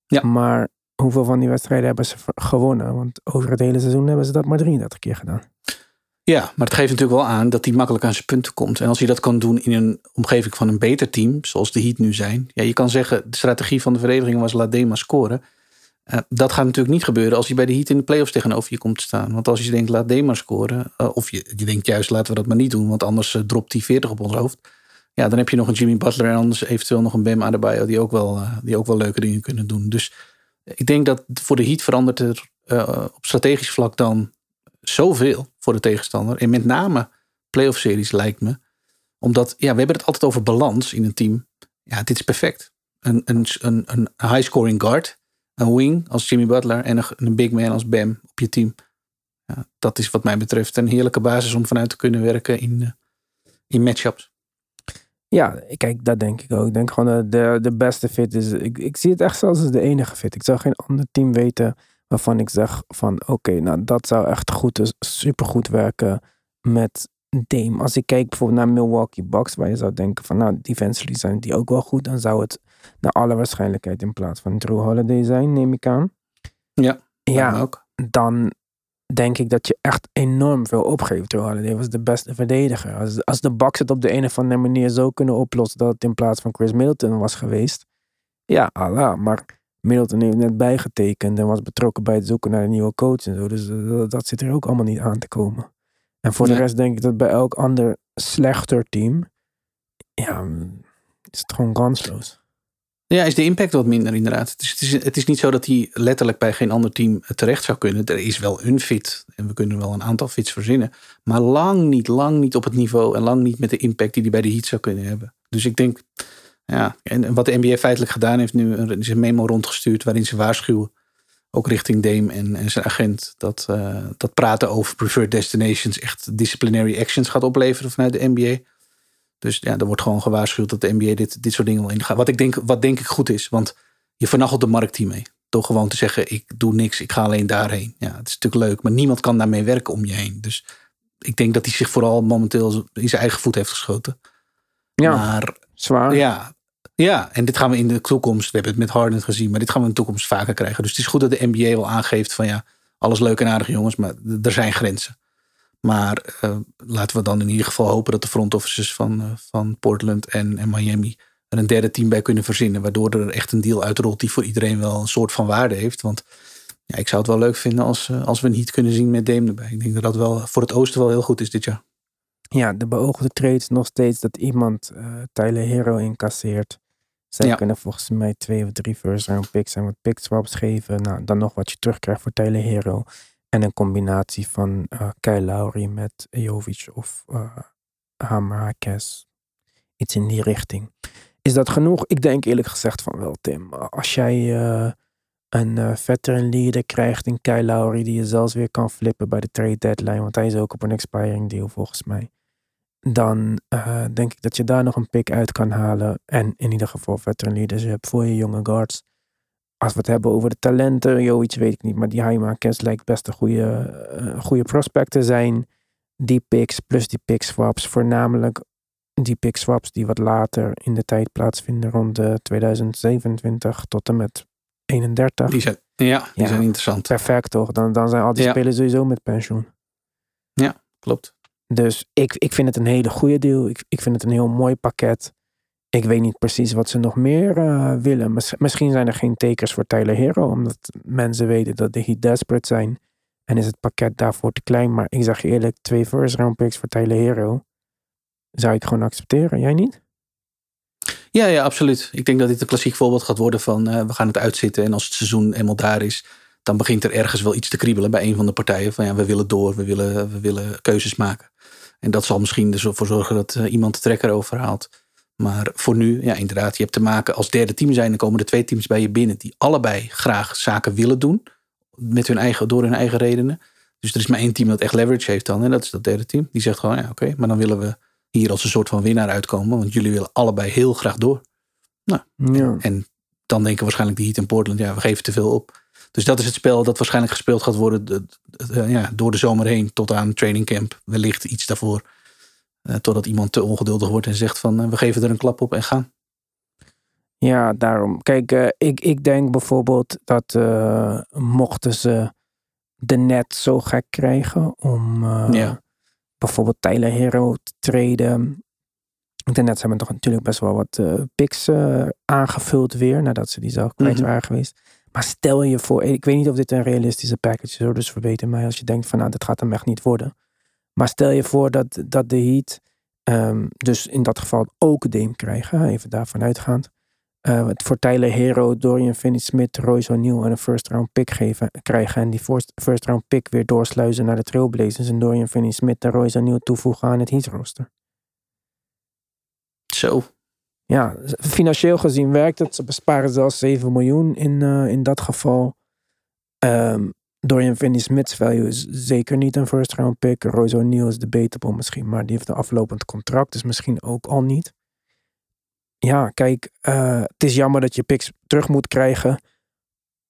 Ja. Maar hoeveel van die wedstrijden hebben ze gewonnen? Want over het hele seizoen hebben ze dat maar 33 keer gedaan. Ja, maar het geeft natuurlijk wel aan dat hij makkelijk aan zijn punten komt. En als hij dat kan doen in een omgeving van een beter team, zoals de Heat nu zijn. Ja, je kan zeggen, de strategie van de verdediging was laat Dema scoren. Eh, dat gaat natuurlijk niet gebeuren als hij bij de Heat in de playoffs tegenover je komt te staan. Want als je denkt, laat Dema scoren. eh, of je, je denkt juist, laten we dat maar niet doen. Want anders eh, dropt hij 40 op ons hoofd. Ja, dan heb je nog een Jimmy Butler en anders eventueel nog een Bam Adebayo. Die ook wel, die ook wel leuke dingen kunnen doen. Dus ik denk dat voor de Heat verandert er op strategisch vlak dan zoveel voor de tegenstander. En met name playoff series lijkt me. Omdat, ja, we hebben het altijd over balans in een team. Ja, dit is perfect. Een, een, een, een high scoring guard, een wing als Jimmy Butler en een, big man als Bam op je team. Ja, dat is wat mij betreft een heerlijke basis om vanuit te kunnen werken in, uh, in matchups. Ja, kijk, dat denk ik ook. Ik denk gewoon dat de, de beste fit is. Ik, ik zie het echt zelfs als de enige fit. Ik zou geen ander team weten waarvan ik zeg van oké, nou dat zou echt goed, supergoed werken met Dame. Als ik kijk bijvoorbeeld naar Milwaukee Bucks, waar je zou denken van nou, defensively zijn die ook wel goed, dan zou het naar alle waarschijnlijkheid in plaats van Drew Holiday zijn, neem ik aan. Ja, ja ook. dan denk ik dat je echt enorm veel opgeeft. Drew Holiday was de beste verdediger. Als, als de Bucks het op de een of andere manier zo kunnen oplossen dat het in plaats van Chris Middleton was geweest, ja, Allah. Maar Middleton heeft net bijgetekend en was betrokken bij het zoeken naar een nieuwe coach en zo. Dus dat, dat zit er ook allemaal niet aan te komen. En voor de rest denk ik dat bij elk ander slechter team, ja, is het gewoon kansloos. Ja, is de impact wat minder inderdaad. Het is, het, is, niet zo dat hij letterlijk bij geen ander team terecht zou kunnen. Er is wel een fit en we kunnen wel een aantal fits verzinnen. Maar lang niet, lang niet op het niveau en lang niet met de impact die hij bij de Heat zou kunnen hebben. Dus ik denk, ja, en wat de NBA feitelijk gedaan heeft nu, is een memo rondgestuurd waarin ze waarschuwen, ook richting Dame en, zijn agent, dat, uh, dat praten over preferred destinations echt disciplinary actions gaat opleveren vanuit de NBA. Dus ja, er wordt gewoon gewaarschuwd dat de NBA dit, dit soort dingen wil ingaan. Wat ik denk, wat denk ik goed is, want je vernachelt de markt hiermee. Door gewoon te zeggen, ik doe niks, ik ga alleen daarheen. Ja, het is natuurlijk leuk, maar niemand kan daarmee werken om je heen. Dus ik denk dat hij zich vooral momenteel in zijn eigen voet heeft geschoten. Ja, maar, zwaar. Ja, ja, en dit gaan we in de toekomst, we hebben het met Harden gezien, maar dit gaan we in de toekomst vaker krijgen. Dus het is goed dat de NBA wel aangeeft van ja, alles leuk en aardig jongens, maar er zijn grenzen. Maar uh, laten we dan in ieder geval hopen dat de front offices van, uh, van Portland en, en Miami er een derde team bij kunnen verzinnen. Waardoor er echt een deal uitrolt die voor iedereen wel een soort van waarde heeft. Want ja, ik zou het wel leuk vinden als, uh, als we een heat kunnen zien met Dame erbij. Ik denk dat dat wel voor het oosten wel heel goed is dit jaar. Ja, de beoogde trade is nog steeds dat iemand Tyler Hero incasseert. Zij ja. kunnen volgens mij twee of drie first round picks en wat pick swaps geven. Nou, dan nog wat je terugkrijgt voor Tyler Hero. En een combinatie van uh, Kyle Lowry met Jovic of uh, Hamarquez. Iets in die richting. Is dat genoeg? Ik denk eerlijk gezegd van wel, Tim. Als jij uh, een veteran leader krijgt in Kyle Lowry, die je zelfs weer kan flippen bij de trade deadline, want hij is ook op een expiring deal volgens mij. Dan denk ik dat je daar nog een pick uit kan halen. En in ieder geval veteran leaders hebt voor je jonge guards als we het hebben over de talenten, joh, weet ik niet. Maar die Haima Kens lijkt best een goede, uh, goede prospect te zijn. Die picks plus die pick swaps. Voornamelijk die pick swaps die wat later in de tijd plaatsvinden. Rond de 2027 tot en met 31. Die zijn, ja, die ja, zijn interessant. Perfect toch? Dan, dan zijn al die ja. spelers sowieso met pensioen. Ja, klopt. Dus ik, ik vind het een hele goede deal. Ik, ik vind het een heel mooi pakket. Ik weet niet precies wat ze nog meer uh, willen. Misschien zijn er geen tekens voor Tyler Hero, omdat mensen weten dat de Heat desperate zijn. En is het pakket daarvoor te klein. Maar ik zeg je eerlijk, twee first round picks voor Tyler Hero zou ik gewoon accepteren. Jij niet? Ja, ja, absoluut. Ik denk dat dit een klassiek voorbeeld gaat worden van uh, we gaan het uitzitten. En als het seizoen eenmaal daar is, dan begint er ergens wel iets te kriebelen bij een van de partijen. Van ja, we willen door, we willen, we willen keuzes maken. En dat zal misschien ervoor zorgen dat uh, iemand de trekker overhaalt. Maar voor nu, ja, inderdaad, je hebt te maken als derde team zijn. Dan komen er twee teams bij je binnen die allebei graag zaken willen doen. Met hun eigen, door hun eigen redenen. Dus er is maar één team dat echt leverage heeft dan. En dat is dat derde team. Die zegt gewoon, ja, oké, maar dan willen we hier als een soort van winnaar uitkomen. Want jullie willen allebei heel graag door. Nou, ja. en dan denken waarschijnlijk de Heat in Portland, ja, we geven te veel op. Dus dat is het spel dat waarschijnlijk gespeeld gaat worden de, de, de, ja, door de zomer heen tot aan training camp. Wellicht iets daarvoor. Uh, totdat iemand te ongeduldig wordt en zegt van uh, we geven er een klap op en gaan. Ja, daarom. Kijk, uh, ik, ik denk bijvoorbeeld dat mochten ze de net zo gek krijgen om ja. bijvoorbeeld Tyler Hero te treden. De Nets hebben toch natuurlijk best wel wat picks aangevuld weer nadat ze die zelf kwijt mm -hmm. waren geweest. Maar stel je voor, ik weet niet of dit een realistische package is, dus verbeter mij als je denkt van nou, dit gaat hem echt niet worden. Maar stel je voor dat, dat de Heat, um, dus in dat geval ook Dame krijgen, even daarvan uitgaand. eh, het voor Tyler Hero, Dorian Finney-Smith, Royce O'Neal en een first round pick geven, krijgen. En die first, first round pick weer doorsluizen naar de Trailblazers. En Dorian Finney-Smith en Royce O'Neal toevoegen aan het Heat roster. Zo. Ja, financieel gezien werkt het. Ze besparen zelfs 7 miljoen in, eh, in dat geval. Ehm Dorian Finney-Smith's value is zeker niet een first round pick. Royce O'Neal is debatable misschien, maar die heeft een aflopend contract, dus misschien ook al niet. Ja, kijk, eh, het is jammer dat je picks terug moet krijgen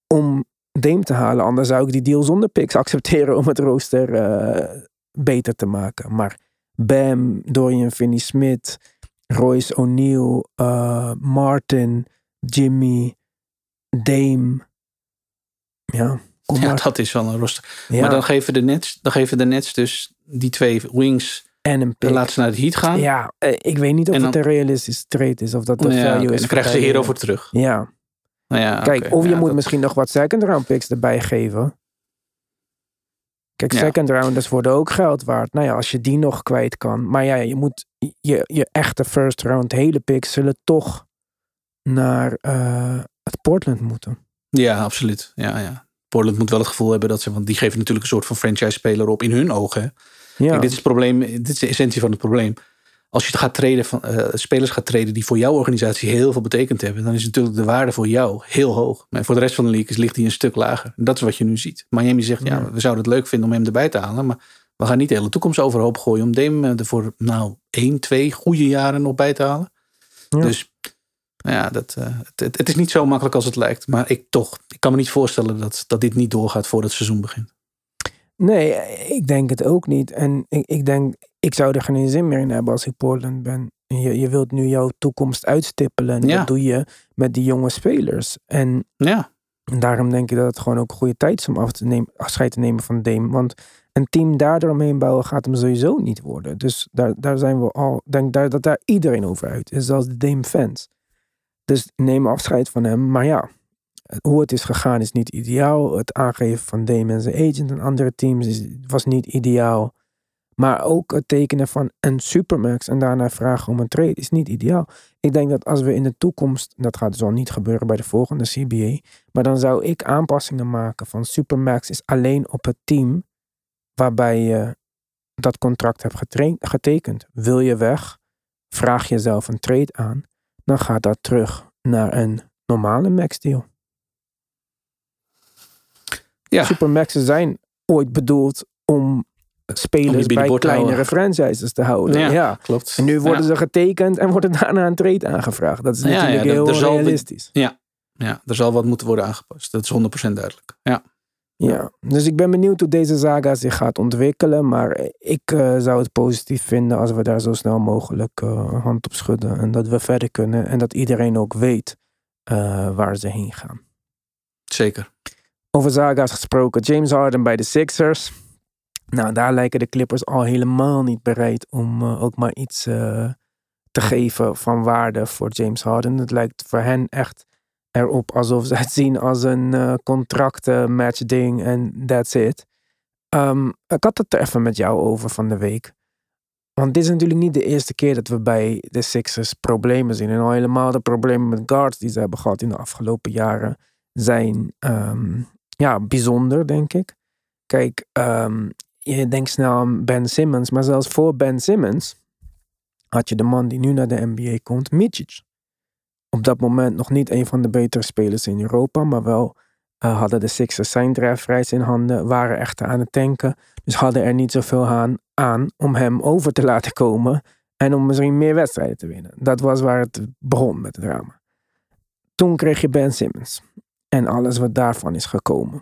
om Dame te halen. Anders zou ik die deal zonder picks accepteren om het rooster eh, beter te maken. Maar Bam, Dorian Finney-Smith, Royce O'Neal, eh, Martin, Jimmy, Dame. Ja, kom Ja, maar. dat is wel een roster. Ja, Maar dan geven, de Nets, dan geven de Nets dus die twee wings. en een Dan pick. laten ze naar het Heat gaan. Ja, eh, ik weet niet of En het dan- een realistische trade is. Of dat de ja, value is. dan krijgen ze hierover terug. Ja, Nou ja, kijk, of je moet dat- misschien nog wat second round picks erbij geven. Kijk, second rounders worden ook geld waard. Nou ja, als je die nog kwijt kan. Maar ja, je moet je, je echte first round hele picks zullen toch naar eh, het Portland moeten. Ja, absoluut. Ja, ja. Portland moet wel het gevoel hebben dat ze, want die geven natuurlijk een soort van franchise-speler op in hun ogen. Ja, Kijk, dit is het probleem, dit is de essentie van het probleem. Als je het gaat treden van eh, spelers gaat treden die voor jouw organisatie heel veel betekend hebben, dan is natuurlijk de waarde voor jou heel hoog. Maar voor de rest van de league is, ligt die een stuk lager. En dat is wat je nu ziet. Miami zegt, ja, Ja. we zouden het leuk vinden om hem erbij te halen, maar we gaan niet de hele toekomst overhoop gooien om Dame eh, er voor nou één, twee goede jaren nog bij te halen. Ja. Dus nou ja, dat, eh, het, het, het is niet zo makkelijk als het lijkt. Maar ik toch, ik kan me niet voorstellen dat, dat dit niet doorgaat voordat het seizoen begint. Nee, ik denk het ook niet. En ik, ik denk, ik zou er geen zin meer in hebben als ik Portland ben. Je, je wilt nu jouw toekomst uitstippelen. En Ja. dat doe je met die jonge spelers. En Ja, daarom denk ik dat het gewoon ook een goede tijd is om af te nemen, afscheid te nemen van Dame. Want een team daardoor omheen bouwen gaat hem sowieso niet worden. Dus daar, daar zijn we al, denk daar, dat daar iedereen over uit is, zelfs de Dame fans. Dus neem afscheid van hem. Maar ja, hoe het is gegaan is niet ideaal. Het aangeven van zijn agent en andere teams is, was niet ideaal. Maar ook het tekenen van een supermax en daarna vragen om een trade is niet ideaal. Ik denk dat als we in de toekomst, dat gaat dus niet gebeuren bij de volgende CBA, maar dan zou ik aanpassingen maken van supermax is alleen op het team waarbij je dat contract hebt getekend. Wil je weg, vraag jezelf een trade aan, dan gaat dat terug naar een normale max deal. ja. Supermaxen zijn ooit bedoeld om spelers bij binnenboord te kleinere franchises te houden. Ja, Ja. klopt. En nu worden ja. ze getekend en worden daarna een trade aangevraagd. Dat is Ja, ja, natuurlijk dat- heel zal- realistisch. Ja, er zal wat moeten worden aangepast. Dat is 100% duidelijk. Ja, Ja, dus ik ben benieuwd hoe deze saga zich gaat ontwikkelen. Maar ik eh, zou het positief vinden als we daar zo snel mogelijk eh, hand op schudden. En dat we verder kunnen. En dat iedereen ook weet eh, waar ze heen gaan. zeker. Over saga's gesproken. James Harden bij de Sixers. Nou, daar lijken de Clippers al helemaal niet bereid om ook maar iets te geven van waarde voor James Harden. Het lijkt voor hen echt erop alsof ze het zien als een eh contract matchding en that's it. Ehm, ik had het er even met jou over van de week. Want dit is natuurlijk niet de eerste keer dat we bij de Sixers problemen zien. En al helemaal de problemen met guards die ze hebben gehad in de afgelopen jaren zijn ehm, ja, bijzonder, denk ik. Kijk, ehm, je denkt snel aan Ben Simmons, maar zelfs voor Ben Simmons had je de man die nu naar de NBA komt, Micic. Op dat moment nog niet een van de betere spelers in Europa, maar wel eh, hadden de Sixers zijn draftrijs in handen, waren echt aan het tanken. Dus hadden er niet zoveel aan, aan om hem over te laten komen en om misschien meer wedstrijden te winnen. Dat was waar het begon met het drama. Toen kreeg je Ben Simmons en alles wat daarvan is gekomen.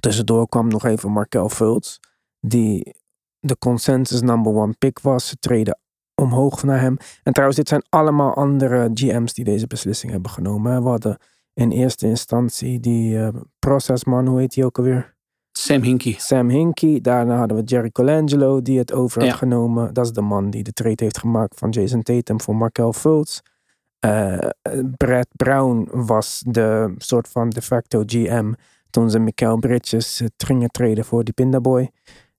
Tussendoor kwam nog even Markel Fultz, die de consensus number one pick was. Ze treden omhoog naar hem. En trouwens, dit zijn allemaal andere GM's die deze beslissing hebben genomen. We hadden in eerste instantie die eh, procesman, hoe heet die ook alweer? Sam Hinkie. Sam Hinkie. Daarna hadden we Jerry Colangelo die het over Ja. had genomen. Dat is de man die de trade heeft gemaakt van Jason Tatum voor Markel Fultz. Eh, Brad Brown was de soort van de facto GM toen ze Mikael Bridges gingen treden voor die Pindaboy.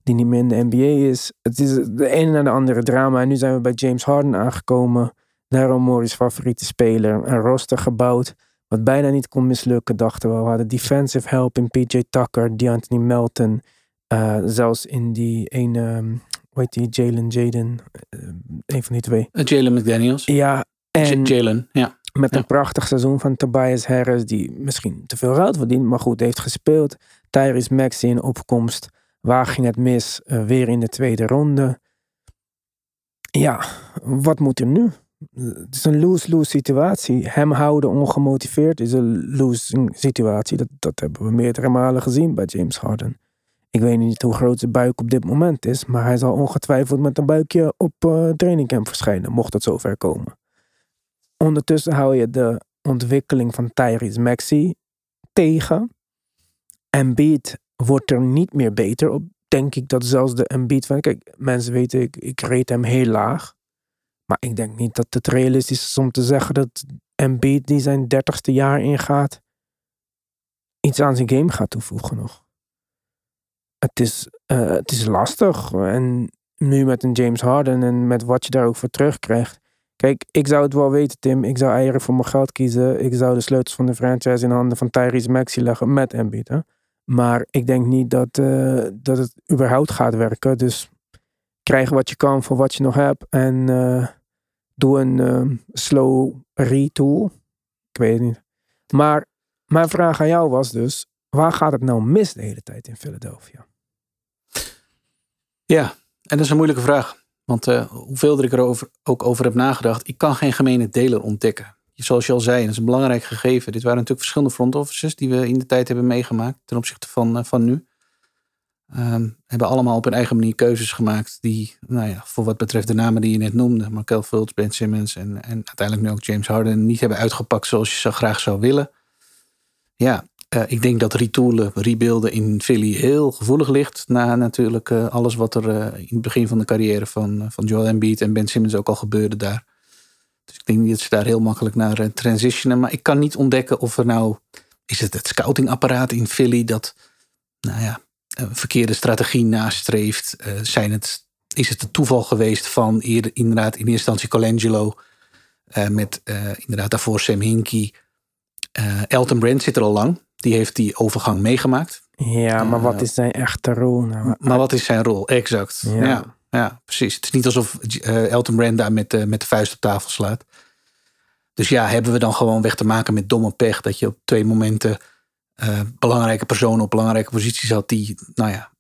Die niet meer in de NBA is. Het is de ene na de andere drama. En nu zijn we bij James Harden aangekomen. Daryl Morey's favoriete speler. Een roster gebouwd wat bijna niet kon mislukken, dachten we. We hadden defensive help in PJ Tucker, D'Anthony Melton. eh, zelfs in die ene, um, hoe heet die, Jalen Jaden. eh, een van die twee. Eh, Jalen McDaniels. Ja, en Jalen, ja. met Ja. een prachtig seizoen van Tobias Harris, die misschien te veel geld verdient, maar goed heeft gespeeld. Tyrese Maxey in opkomst. Waar ging het mis? Eh, weer in de tweede ronde. Ja, wat moet er nu? Het is een lose-lose situatie. Hem houden ongemotiveerd is een losing situatie. Dat, dat hebben we meerdere malen gezien bij James Harden. Ik weet niet hoe groot zijn buik op dit moment is, maar hij zal ongetwijfeld met een buikje op eh trainingcamp verschijnen, mocht het zover komen. Ondertussen hou je de ontwikkeling van Tyrese Maxey tegen. Embiid wordt er niet meer beter op. Denk ik dat zelfs de Embiid van... Kijk, mensen weten, ik, ik rate hem heel laag. Maar ik denk niet dat het realistisch is om te zeggen dat Embiid die zijn dertigste jaar ingaat... iets aan zijn game gaat toevoegen nog. Het is, eh, het is lastig. En nu met een James Harden en met wat je daar ook voor terugkrijgt... Kijk, ik zou het wel weten, Tim. Ik zou eieren voor mijn geld kiezen. Ik zou de sleutels van de franchise in handen van Tyrese Maxey leggen met Embiid. Maar ik denk niet dat, eh, dat het überhaupt gaat werken. Dus krijg wat je kan voor wat je nog hebt. En eh, doe een eh, slow retool. Ik weet het niet. Maar mijn vraag aan jou was dus... Waar gaat het nou mis de hele tijd in Philadelphia? Ja, en dat is een moeilijke vraag. Want eh, hoeveel ik er ook over heb nagedacht, ik kan geen gemene deler ontdekken. Zoals je al zei, dat is een belangrijk gegeven. Dit waren natuurlijk verschillende front offices die we in de tijd hebben meegemaakt ten opzichte van, eh, van nu. Ehm, hebben allemaal op hun eigen manier keuzes gemaakt die, nou ja, voor wat betreft de namen die je net noemde, Markel Fultz, Ben Simmons en, en uiteindelijk nu ook James Harden, niet hebben uitgepakt zoals je zo graag zou willen. Ja, eh, ik denk dat retoolen, rebuilden in Philly heel gevoelig ligt. Na natuurlijk eh, alles wat er in het begin van de carrière van, van Joel Embiid en Ben Simmons ook al gebeurde daar. Dus ik denk niet dat ze daar heel makkelijk naar eh, transitionen. Maar ik kan niet ontdekken of er nou... Is het het scoutingapparaat in Philly dat, nou ja, een verkeerde strategie nastreeft? Eh, zijn het, is het het toeval geweest van eerder, inderdaad in eerste instantie Colangelo... eh, met eh, inderdaad daarvoor Sam Hinkie. Eh, Elton Brand zit er al lang. Die heeft die overgang meegemaakt. Ja, maar wat Eh, is zijn echte rol? Nou, Maar wat is zijn rol? Exact. Ja. Ja, ja, precies. Het is niet alsof eh, Elton Brand daar met, de met de vuist op tafel slaat. Dus ja, hebben we dan gewoon weg te maken met domme pech. Dat je op twee momenten eh, belangrijke personen op belangrijke posities had. Die, nou ja,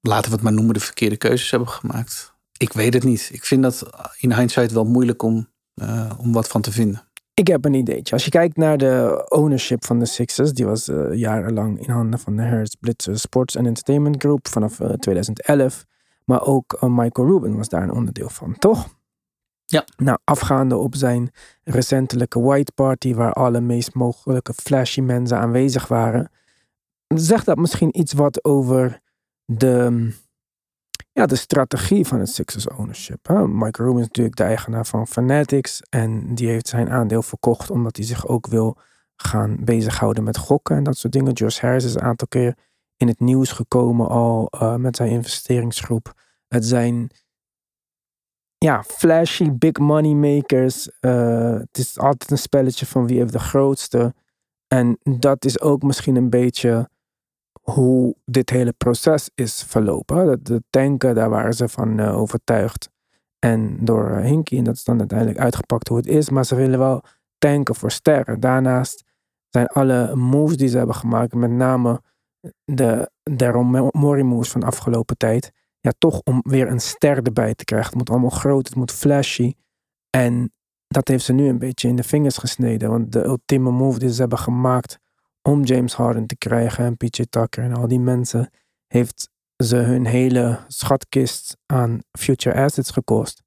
laten we het maar noemen, de verkeerde keuzes hebben gemaakt. Ik weet het niet. Ik vind dat in hindsight wel moeilijk om, eh, om wat van te vinden. Ik heb een ideetje. Als je kijkt naar de ownership van de Sixers, die was eh, jarenlang in handen van de Harris Blitzer Sports and Entertainment Group vanaf eh, 2011. Maar ook eh, Michael Rubin was daar een onderdeel van, toch? Ja. Nou, afgaande op zijn recentelijke White Party, waar alle meest mogelijke flashy mensen aanwezig waren, zegt dat misschien iets wat over de, ja, de strategie van het Sixers ownership. Hè? Mike Rubin is natuurlijk de eigenaar van Fanatics. En die heeft zijn aandeel verkocht omdat hij zich ook wil gaan bezighouden met gokken en dat soort dingen. Josh Harris is een aantal keer in het nieuws gekomen al eh, met zijn investeringsgroep. Het zijn ja, flashy big money makers. Eh, het is altijd een spelletje van wie heeft de grootste. En dat is ook misschien een beetje hoe dit hele proces is verlopen. De tanken, daar waren ze van eh, overtuigd. En door Hinkie, en dat is dan uiteindelijk uitgepakt hoe het is. Maar ze willen wel tanken voor sterren. Daarnaast zijn alle moves die ze hebben gemaakt, met name de Daryl Morey moves van de afgelopen tijd, ja, toch om weer een ster erbij te krijgen. Het moet allemaal groot, het moet flashy. En dat heeft ze nu een beetje in de vingers gesneden. Want de ultieme move die ze hebben gemaakt om James Harden te krijgen en PJ Tucker en al die mensen, heeft ze hun hele schatkist aan future assets gekost.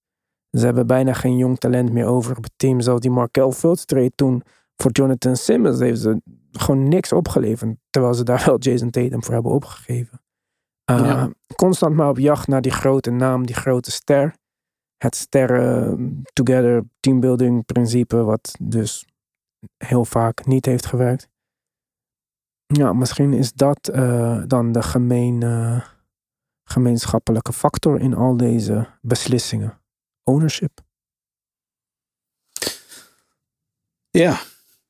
Ze hebben bijna geen jong talent meer over op het team. Zelfs die Markel Fultz trade toen voor Jonathan Simmons heeft ze gewoon niks opgeleverd. Terwijl ze daar wel Jason Tatum voor hebben opgegeven. Uh, Ja. Constant maar op jacht naar die grote naam, die grote ster. Het sterren together teambuilding principe, wat dus heel vaak niet heeft gewerkt. Ja, misschien is dat eh, dan de gemeen, eh, gemeenschappelijke factor in al deze beslissingen. Ownership. Ja,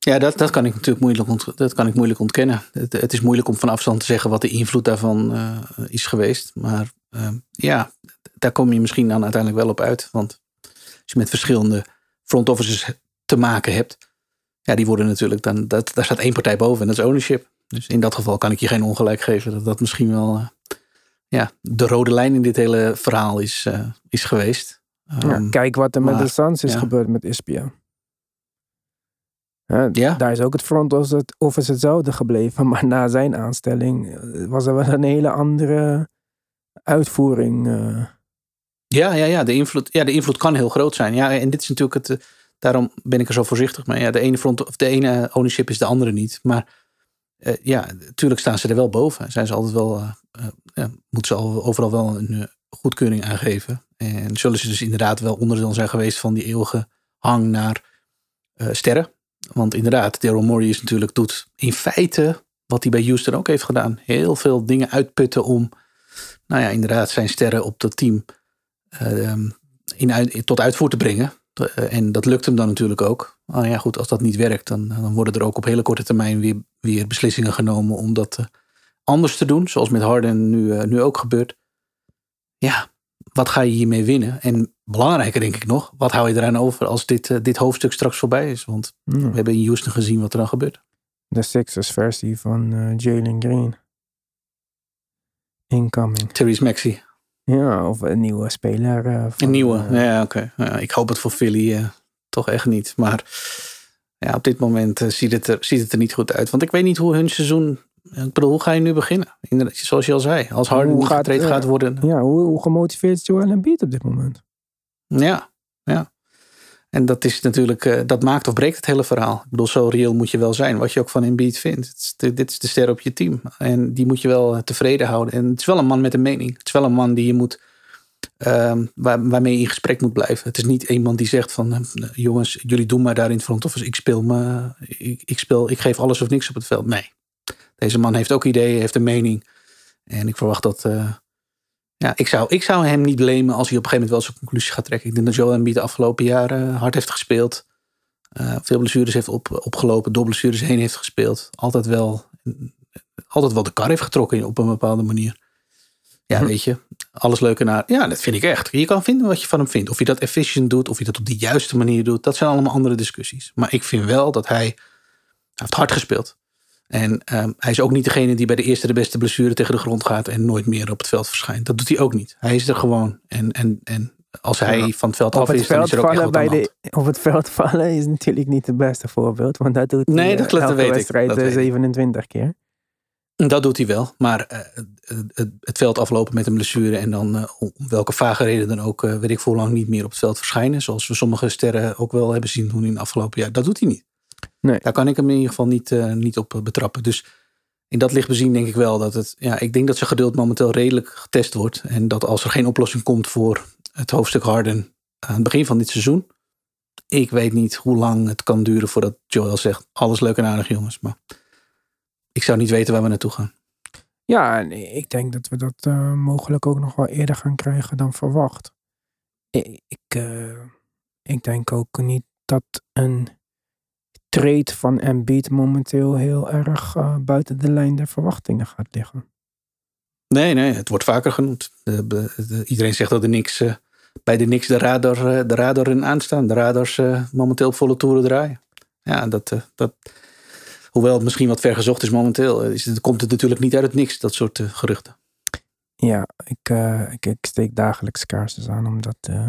ja dat, dat, kan ik natuurlijk moeilijk, ont, dat kan ik moeilijk ontkennen. Het, het, is moeilijk om van afstand te zeggen wat de invloed daarvan uh, is geweest. Maar uh, ja, daar kom je misschien dan uiteindelijk wel op uit. Want als je met verschillende front offices te maken hebt, ja, die worden natuurlijk dan, dat, daar staat één partij boven en dat is ownership. Dus in dat geval kan ik je geen ongelijk geven dat dat misschien wel uh, ja, de rode lijn in dit hele verhaal is, uh, is geweest. Um, ja, kijk wat er met de Suns is ja. gebeurd met Ispia. Ja, Daar is ook het front office hetzelfde gebleven. Maar na zijn aanstelling eh, was er wel een hele andere uitvoering. Uh. Ja, ja, ja, de invloed, ja, de invloed kan heel groot zijn. Ja, en dit is natuurlijk het. Daarom ben ik er zo voorzichtig mee. Ja, de ene front of de ene ownership is de andere niet. Maar uh, ja, natuurlijk staan ze er wel boven. Zijn ze altijd wel, uh, ja, moeten ze overal wel een goedkeuring aangeven. En zullen ze dus inderdaad wel onderdeel zijn geweest van die eeuwige hang naar sterren. Want inderdaad, Daryl Morey is natuurlijk, doet in feite wat hij bij Houston ook heeft gedaan. Heel veel dingen uitputten om, nou ja, inderdaad zijn sterren op dat team uh, in, tot uitvoer te brengen. Uh, en dat lukt hem dan natuurlijk ook. Maar ja, goed, als dat niet werkt, dan, dan worden er ook op hele korte termijn weer, weer beslissingen genomen om dat uh, anders te doen. Zoals met Harden nu, nu ook gebeurt. Ja, wat ga je hiermee winnen? En belangrijker denk ik nog, wat hou je eraan over als dit, uh, dit hoofdstuk straks voorbij is? Want mm. we hebben in Houston gezien wat er dan gebeurt. De Sixers versie van uh, Jalen Green. Incoming. Therese Maxey. Ja, of een nieuwe speler. Uh, van, een nieuwe, ja oké. Okay. Ik hoop het voor Philly toch echt niet. Maar ja, op dit moment ziet, het er, ziet het er niet goed uit. Want ik weet niet hoe hun seizoen ik bedoel, hoe ga je nu beginnen? Zoals je al zei, als Harden niet gaat, gaat worden. Ja, hoe, hoe gemotiveerd is Joel Embiid op dit moment? Ja, ja. En dat is natuurlijk, uh, dat maakt of breekt het hele verhaal. Ik bedoel, zo reëel moet je wel zijn, wat je ook van Embiid vindt. Is de, dit is de ster op je team. En die moet je wel eh, tevreden houden. En het is wel een man met een mening. Het is wel een man die je moet, waar, waarmee je in gesprek moet blijven. Het is niet iemand die zegt van, jongens, jullie doen maar daar in het front office. Ik speel me, ik, ik, speel, ik geef alles of niks op het veld. Nee, deze man heeft ook ideeën, heeft een mening. En ik verwacht dat. Uh, ja, ik zou, ik zou hem niet blamen als hij op een gegeven moment wel zijn conclusie gaat trekken. Ik denk dat Joel Embiid de afgelopen jaren hard heeft gespeeld. Uh, veel blessures heeft op, opgelopen, door blessures heen heeft gespeeld. Altijd wel, altijd wel de kar heeft getrokken op een bepaalde manier. Ja, hm. weet je, alles leuke naar. Ja, dat vind ik echt. Je kan vinden wat je van hem vindt. Of je dat efficient doet, of je dat op de juiste manier doet. Dat zijn allemaal andere discussies. Maar ik vind wel dat hij, hij heeft hard gespeeld. En um, hij is ook niet degene die bij de eerste de beste blessure tegen de grond gaat en nooit meer op het veld verschijnt. Dat doet hij ook niet. Hij is er gewoon. En, en, en als hij ja. van het veld af is, dan is er ook echt wat bij de, Op het veld vallen is natuurlijk niet het beste voorbeeld. Want dat doet nee, hij dat, dat weet wedstrijd ik. Dat 27 weet keer. Dat doet hij wel. Maar uh, het, het, veld aflopen met een blessure en dan uh, om welke vage reden dan ook, uh, weet ik voor lang niet meer op het veld verschijnen. Zoals we sommige sterren ook wel hebben zien doen in de afgelopen jaar. Dat doet hij niet. Nee. Daar kan ik hem in ieder geval niet, uh, niet op betrappen. Dus in dat licht bezien denk ik wel dat het. Ja, ik denk dat zijn geduld momenteel redelijk getest wordt. En dat als er geen oplossing komt voor het hoofdstuk Harden aan het begin van dit seizoen. Ik weet niet hoe lang het kan duren voordat Joel zegt: alles leuk en aardig, jongens. Maar ik zou niet weten waar we naartoe gaan. Ja, ik denk dat we dat uh, mogelijk ook nog wel eerder gaan krijgen dan verwacht. Ik, uh, ik denk ook niet dat een trade van Embiid momenteel heel erg uh, buiten de lijn der verwachtingen gaat liggen. Nee, nee, het wordt vaker genoemd. De, de, de, iedereen zegt dat er niks, uh, bij de niks de radar, uh, de radar in aanstaan. De radars momenteel volle toeren draaien. Ja, dat, dat, hoewel het misschien wat ver gezocht is momenteel, is komt het natuurlijk niet uit het niks, dat soort geruchten. Ja, ik, uh, ik, ik, steek dagelijks kaarsjes aan, omdat uh,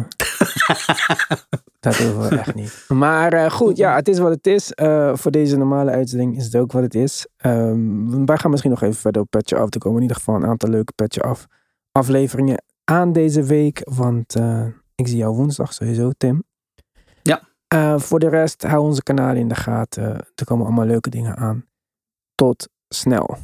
dat doen we echt niet. Maar uh, goed, ja, het is wat het is. voor deze normale uitzending is het ook wat het is. Um, wij gaan misschien nog even verder op Petje Af. Er komen in ieder geval een aantal leuke Petje Af afleveringen aan deze week. Want ik zie jou woensdag sowieso, Tim. Ja. voor de rest, hou onze kanaal in de gaten. Er komen allemaal leuke dingen aan. Tot snel.